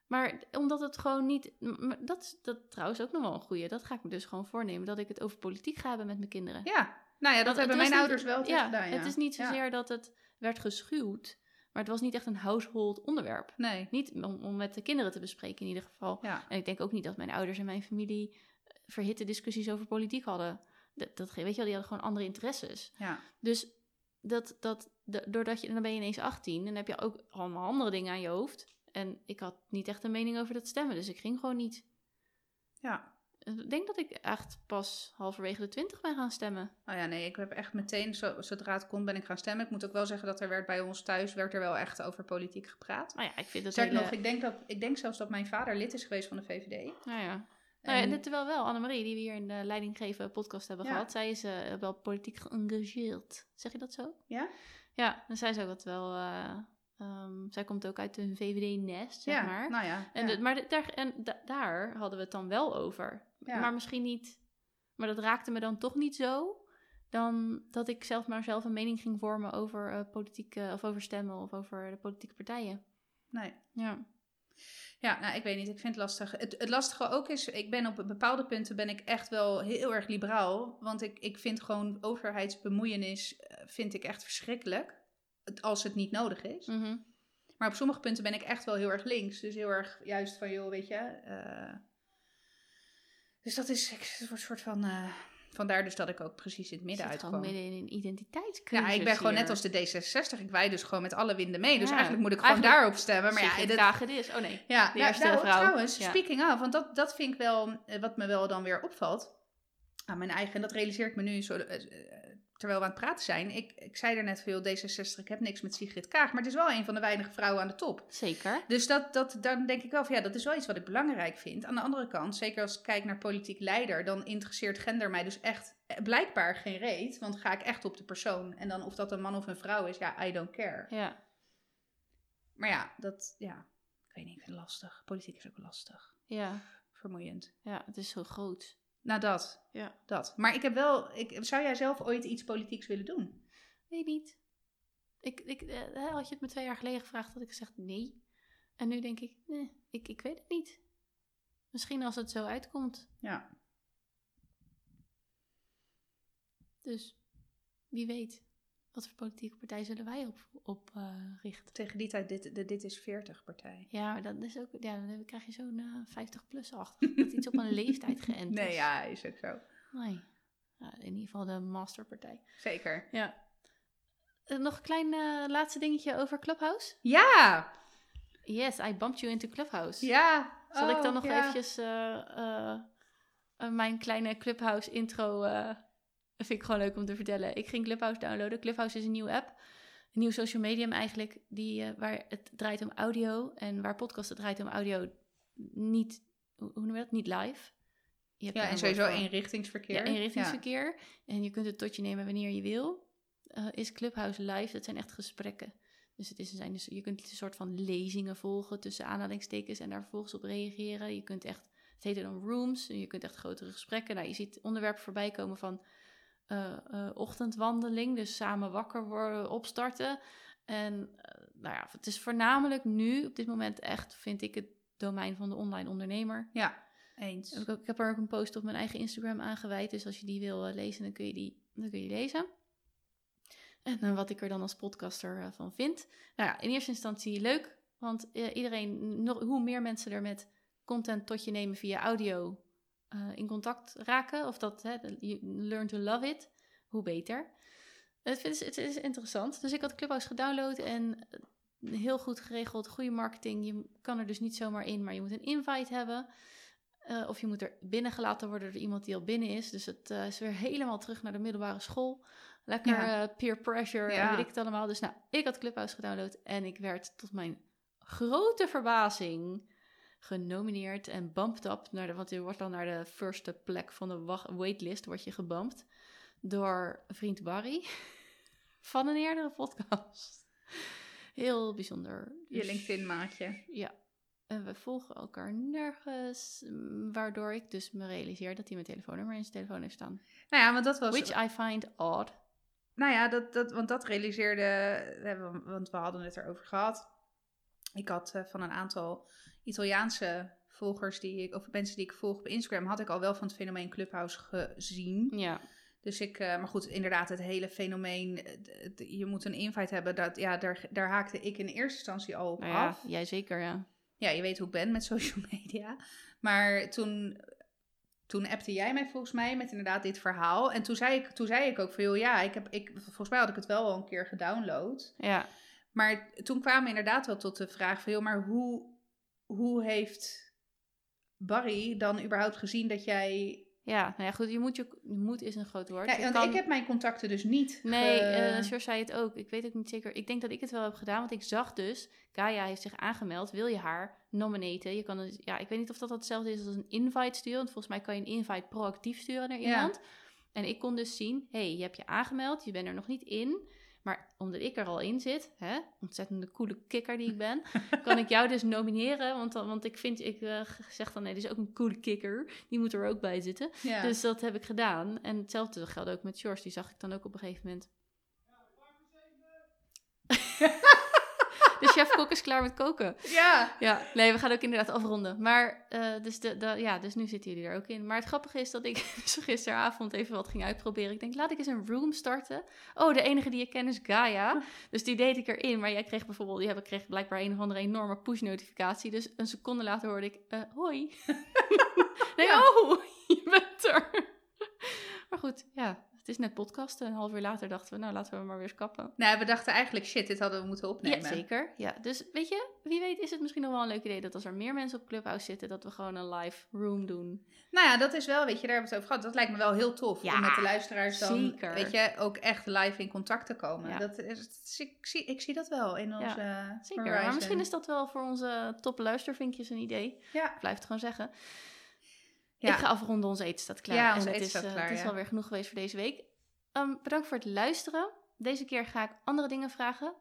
Maar omdat het gewoon niet. Dat is dat trouwens ook nog wel een goeie. Dat ga ik me dus gewoon voornemen. Dat ik het over politiek ga hebben met mijn kinderen. Ja, nou ja, dat hebben mijn niet- ouders wel ja, gedaan. Ja. Het is niet Ja. zozeer dat het werd geschuwd. Maar het was niet echt een household onderwerp. Nee, Niet om, om met de kinderen te bespreken in ieder geval. ja. En ik denk ook niet dat mijn ouders en mijn familie eh, verhitte discussies over politiek hadden. Dat, dat, weet je wel, die hadden gewoon andere interesses. ja. Dus dat, dat, doordat je, dan ben je ineens 18 en dan heb je ook allemaal andere dingen aan je hoofd. En ik had niet echt een mening over dat stemmen, dus ik ging gewoon niet. Ja. Ik denk dat ik echt pas halverwege de 20 ben gaan stemmen. Oh ja, nee, ik heb echt meteen, zo, zodra het kon, ben ik gaan stemmen. Ik moet ook wel zeggen dat er werd bij ons thuis, werd er wel echt over politiek gepraat. Nou ja, ik vind hele... nog, ik denk, dat, ik denk zelfs dat mijn vader lid is geweest van de VVD. Nou ja. En- Nou ja, en terwijl wel Annemarie, die we hier in de leidinggeven podcast hebben Ja. gehad, zij is eh, wel politiek geëngageerd. Zeg je dat zo? Ja? Ja, en zij is ook wat wel... eh, ehm, zij komt ook uit een VVD-nest, zeg ja, maar. nou ja. En, ja. de- maar de- daar, en da- daar hadden we het dan wel over. Ja. Maar misschien niet. Maar dat raakte me dan toch niet zo. Dan dat ik zelf maar zelf een mening ging vormen over politieke of over stemmen of over de politieke partijen. Nee. Ja. Ja, nou, ik weet niet. Ik vind het lastig. Het, het lastige ook is, ik ben op bepaalde punten ben ik echt wel heel erg liberaal. Want ik, ik vind gewoon overheidsbemoeienis eh, vind ik echt verschrikkelijk. Als het niet nodig is. Mhm. Maar op sommige punten ben ik echt wel heel erg links. Dus heel erg juist van, joh, weet je. eh, dus dat is ik, een soort van... eh, vandaar dus dat ik ook precies in het midden zit gewoon uitkwam. midden in een identiteitscrisis Ja, ik ben gewoon hier. net als de D66. Ik wij dus gewoon met alle winden mee. Dus Ja, eigenlijk moet ik gewoon eigenlijk daarop stemmen. Maar ja, dat, Kaag is. Oh nee. ja, de nou, eerste nou, vrouw. trouwens, speaking of, want dat, dat vind ik wel, eh, wat me wel dan weer opvalt aan mijn eigen, en dat realiseer ik me nu zo, eh, terwijl we aan het praten zijn. Ik, ik zei er net veel, D66, ik heb niks met Sigrid Kaag, maar het is wel een van de weinige vrouwen aan de top. Zeker. Dus dat, dat, dan denk ik wel van ja, dat is wel iets wat ik belangrijk vind. Aan de andere kant, zeker als ik kijk naar politiek leider, dan interesseert gender mij dus echt eh, blijkbaar geen reet. Want ga ik echt op de persoon. En dan of dat een man of een vrouw is, ja, I don't care. Ja. Maar ja, dat, ja, ik weet niet, ik vind het lastig. Politiek is ook lastig. Ja. Vermoeiend. Ja, het is zo groot. Nou, dat. Ja. Dat. Maar ik heb wel, ik, zou jij zelf ooit iets politieks willen doen? Weet niet. Ik, ik, eh, had je het me twee jaar geleden gevraagd, had ik gezegd nee. En nu denk ik, nee, ik, ik weet het niet. Misschien als het zo uitkomt. Ja. Dus wie weet. Wat voor politieke partij zullen wij op, op eh, richten? Tegen die tijd dit, de Dit is 40 partij. Ja, maar dat is ook, ja, dan krijg je zo'n 50-plus achter. Dat iets op een leeftijd geënt is. Nee, ja, is ook zo. Nee. Ja, in ieder geval de masterpartij. Zeker. Ja. Eh, nog een klein eh, laatste dingetje over Clubhouse. Ja! Yes, I bumped you into Clubhouse. Ja! Zal ik Oh, dan nog ja. eventjes eh, eh, eh, mijn kleine Clubhouse intro... vind ik gewoon leuk om te vertellen. Ik ging Clubhouse downloaden. Clubhouse is een nieuwe app. Een nieuw social medium eigenlijk. Die, eh, waar het draait om audio. En waar podcast het draait om audio niet... Hoe noem je dat? Niet live. Je hebt Ja, en sowieso eenrichtingsverkeer. Ja, eenrichtingsverkeer. En je kunt het tot je nemen wanneer je wil. Eh, is Clubhouse live? Dat zijn echt gesprekken. Dus, het is, zijn dus je kunt een soort van lezingen volgen tussen aanhalingstekens en daar vervolgens op reageren. Je kunt echt, het heet dan rooms, je kunt echt grotere gesprekken. Nou, je ziet onderwerpen voorbij komen van eh, eh, ochtendwandeling, dus samen wakker worden, opstarten. En eh, nou ja, het is voornamelijk nu, op dit moment echt, vind ik het domein van de online ondernemer. Ja, eens. Ik, ook, ik heb er ook een post op mijn eigen Instagram aangeweid. Dus als je die wil lezen, dan kun je die dan kun je lezen. En wat ik er dan als podcaster van vind. Nou ja, in eerste instantie leuk. Want iedereen, nog, hoe meer mensen er met content tot je nemen via audio eh, in contact raken. Of dat, hè, you learn to love it. Hoe beter. Het is, het is interessant. Dus ik had Clubhouse gedownload en eh, heel goed geregeld. Goede marketing. Je kan er dus niet zomaar in, maar je moet een invite hebben. Eh, of je moet er binnengelaten worden door iemand die al binnen is. Dus het is weer helemaal terug naar de middelbare school. Lekker Ja. peer pressure Ja. en weet ik het allemaal. Dus nou, ik had Clubhouse gedownload en ik werd tot mijn grote verbazing genomineerd en bumped up. Naar de, want je wordt dan naar de firste plek van de wacht- waitlist word je gebumpt door vriend Barry van een eerdere podcast. Heel bijzonder. Je Dus- LinkedIn-maatje. ja. En we volgen elkaar nergens, waardoor ik dus me realiseer dat hij mijn telefoonnummer in zijn telefoon heeft staan. Nou ja, want dat was... Which I find odd. Nou ja, dat, dat, want dat realiseerde, want we hadden het erover gehad. Ik had eh, van een aantal Italiaanse volgers die ik, of mensen die ik volg op Instagram, had ik al wel van het fenomeen Clubhouse gezien. Ja, Dus ik, eh, maar goed, inderdaad, het hele fenomeen, eh, je moet een invite hebben, dat, ja, daar, daar haakte ik in eerste instantie al op nou ja, af. jij zeker, ja. Ja, je weet hoe ik ben met social media. Maar toen, toen appte jij mij volgens mij met inderdaad dit verhaal. En toen zei ik, toen zei ik ook van, joh, ja, ik heb, ik, volgens mij had ik het wel al een keer gedownload. Ja, Maar toen kwamen we inderdaad wel tot de vraag van, joh, maar hoe, hoe heeft Barry dan überhaupt gezien dat jij... ja, nou ja, goed, je moet, je, je moet is een groot woord. Ja, want kan- ik heb mijn contacten dus niet Nee, ge- Sjors zei het ook. Ik weet ook niet zeker. Ik denk dat ik het wel heb gedaan, want ik zag dus... Gaia heeft zich aangemeld. Wil je haar nominaten? Je kan dus, ja, ik weet niet of dat hetzelfde is als een invite sturen. Want volgens mij kan je een invite proactief sturen naar Ja. iemand. En ik kon dus zien, hey, je hebt je aangemeld. Je bent er nog niet in. Maar omdat ik er al in zit, hè, ontzettende coole kikker die ik ben, kan ik jou dus nomineren. Want, dan, want ik vind, ik eh, zeg dan, nee, dit is ook een coole kikker. Die moet er ook bij zitten. ja. Dus dat heb ik gedaan. En hetzelfde geldt ook met George. Die zag ik dan ook op een gegeven moment. De chef-kok is klaar met koken. ja. Ja, nee, we gaan ook inderdaad afronden. Maar, eh, dus, de, de, ja, dus nu zitten jullie er ook in. Maar het grappige is dat ik dus gisteravond even wat ging uitproberen. Ik denk, laat ik eens een room starten. Oh, de enige die ik ken is Gaia. Dus die deed ik erin. Maar jij kreeg bijvoorbeeld, jij kreeg blijkbaar een of andere enorme push-notificatie. Dus een seconde later hoorde ik, eh, hoi. nee, Ja. oh, je bent er. maar goed, ja, het is net podcasten. Een half uur later dachten we, nou, laten we maar weer kappen. Nou, we dachten eigenlijk, shit, dit hadden we moeten opnemen. Ja, zeker. Ja, dus weet je, wie weet is het misschien nog wel een leuk idee dat als er meer mensen op Clubhouse zitten, dat we gewoon een live room doen. Nou ja, dat is wel, weet je, daar hebben we het over gehad. Dat lijkt me wel heel tof Ja, om met de luisteraars dan, zeker. weet je, ook echt live in contact te komen. Ja. Dat is, ik, zie, ik zie dat wel in onze Zeker. Horizon. Maar misschien is dat wel voor onze top luistervinkjes een idee. Ja, Ik blijf het gewoon zeggen. Ja. Ik ga afronden, onze eten staat klaar. Ja, en eten is, staat eh, klaar, Het is alweer genoeg geweest voor deze week. Ehm, bedankt voor het luisteren. Deze keer ga ik andere dingen vragen.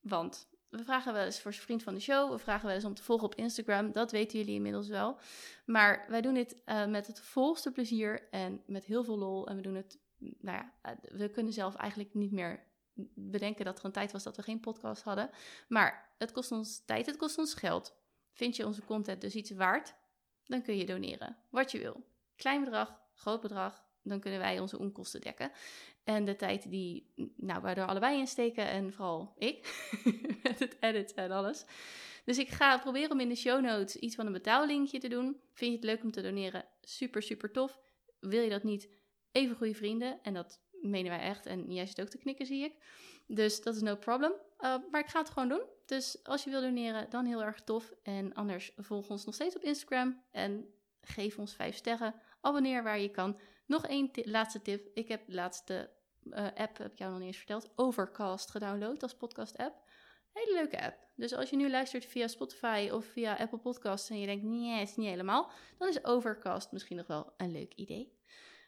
Want we vragen wel eens voor zijn vriend van de show. We vragen wel eens om te volgen op Instagram. Dat weten jullie inmiddels wel. Maar wij doen dit eh, met het volste plezier en met heel veel lol. En we doen het, nou ja, eh, we kunnen zelf eigenlijk niet meer bedenken dat er een tijd was dat we geen podcast hadden. Maar het kost ons tijd, het kost ons geld. Vind je onze content dus iets waard? Dan kun je doneren, wat je wil. Klein bedrag, groot bedrag, dan kunnen wij onze onkosten dekken. En de tijd die nou, er allebei in steken, en vooral ik, met het edit en alles. Dus ik ga proberen om in de show notes iets van een betaallinkje te doen. Vind je het leuk om te doneren? Super, super tof. Wil je dat niet? Even goede vrienden. En dat menen wij echt. En jij zit ook te knikken, zie ik. Dus dat is no problem. Uh, maar ik ga het gewoon doen. Dus als je wil doneren, dan heel erg tof. En anders volg ons nog steeds op Instagram. En geef ons 5 sterren. Abonneer waar je kan. Nog één laatste tip. Ik heb de laatste uh, app, heb ik jou nog niet eens verteld, Overcast gedownload als podcast app. Hele leuke app. Dus als je nu luistert via Spotify of via Apple Podcasts en je denkt, nee, het is niet helemaal, dan is Overcast misschien nog wel een leuk idee.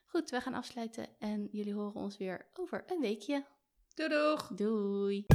Goed, we gaan afsluiten en jullie horen ons weer over een weekje. Doei doeg! Doei!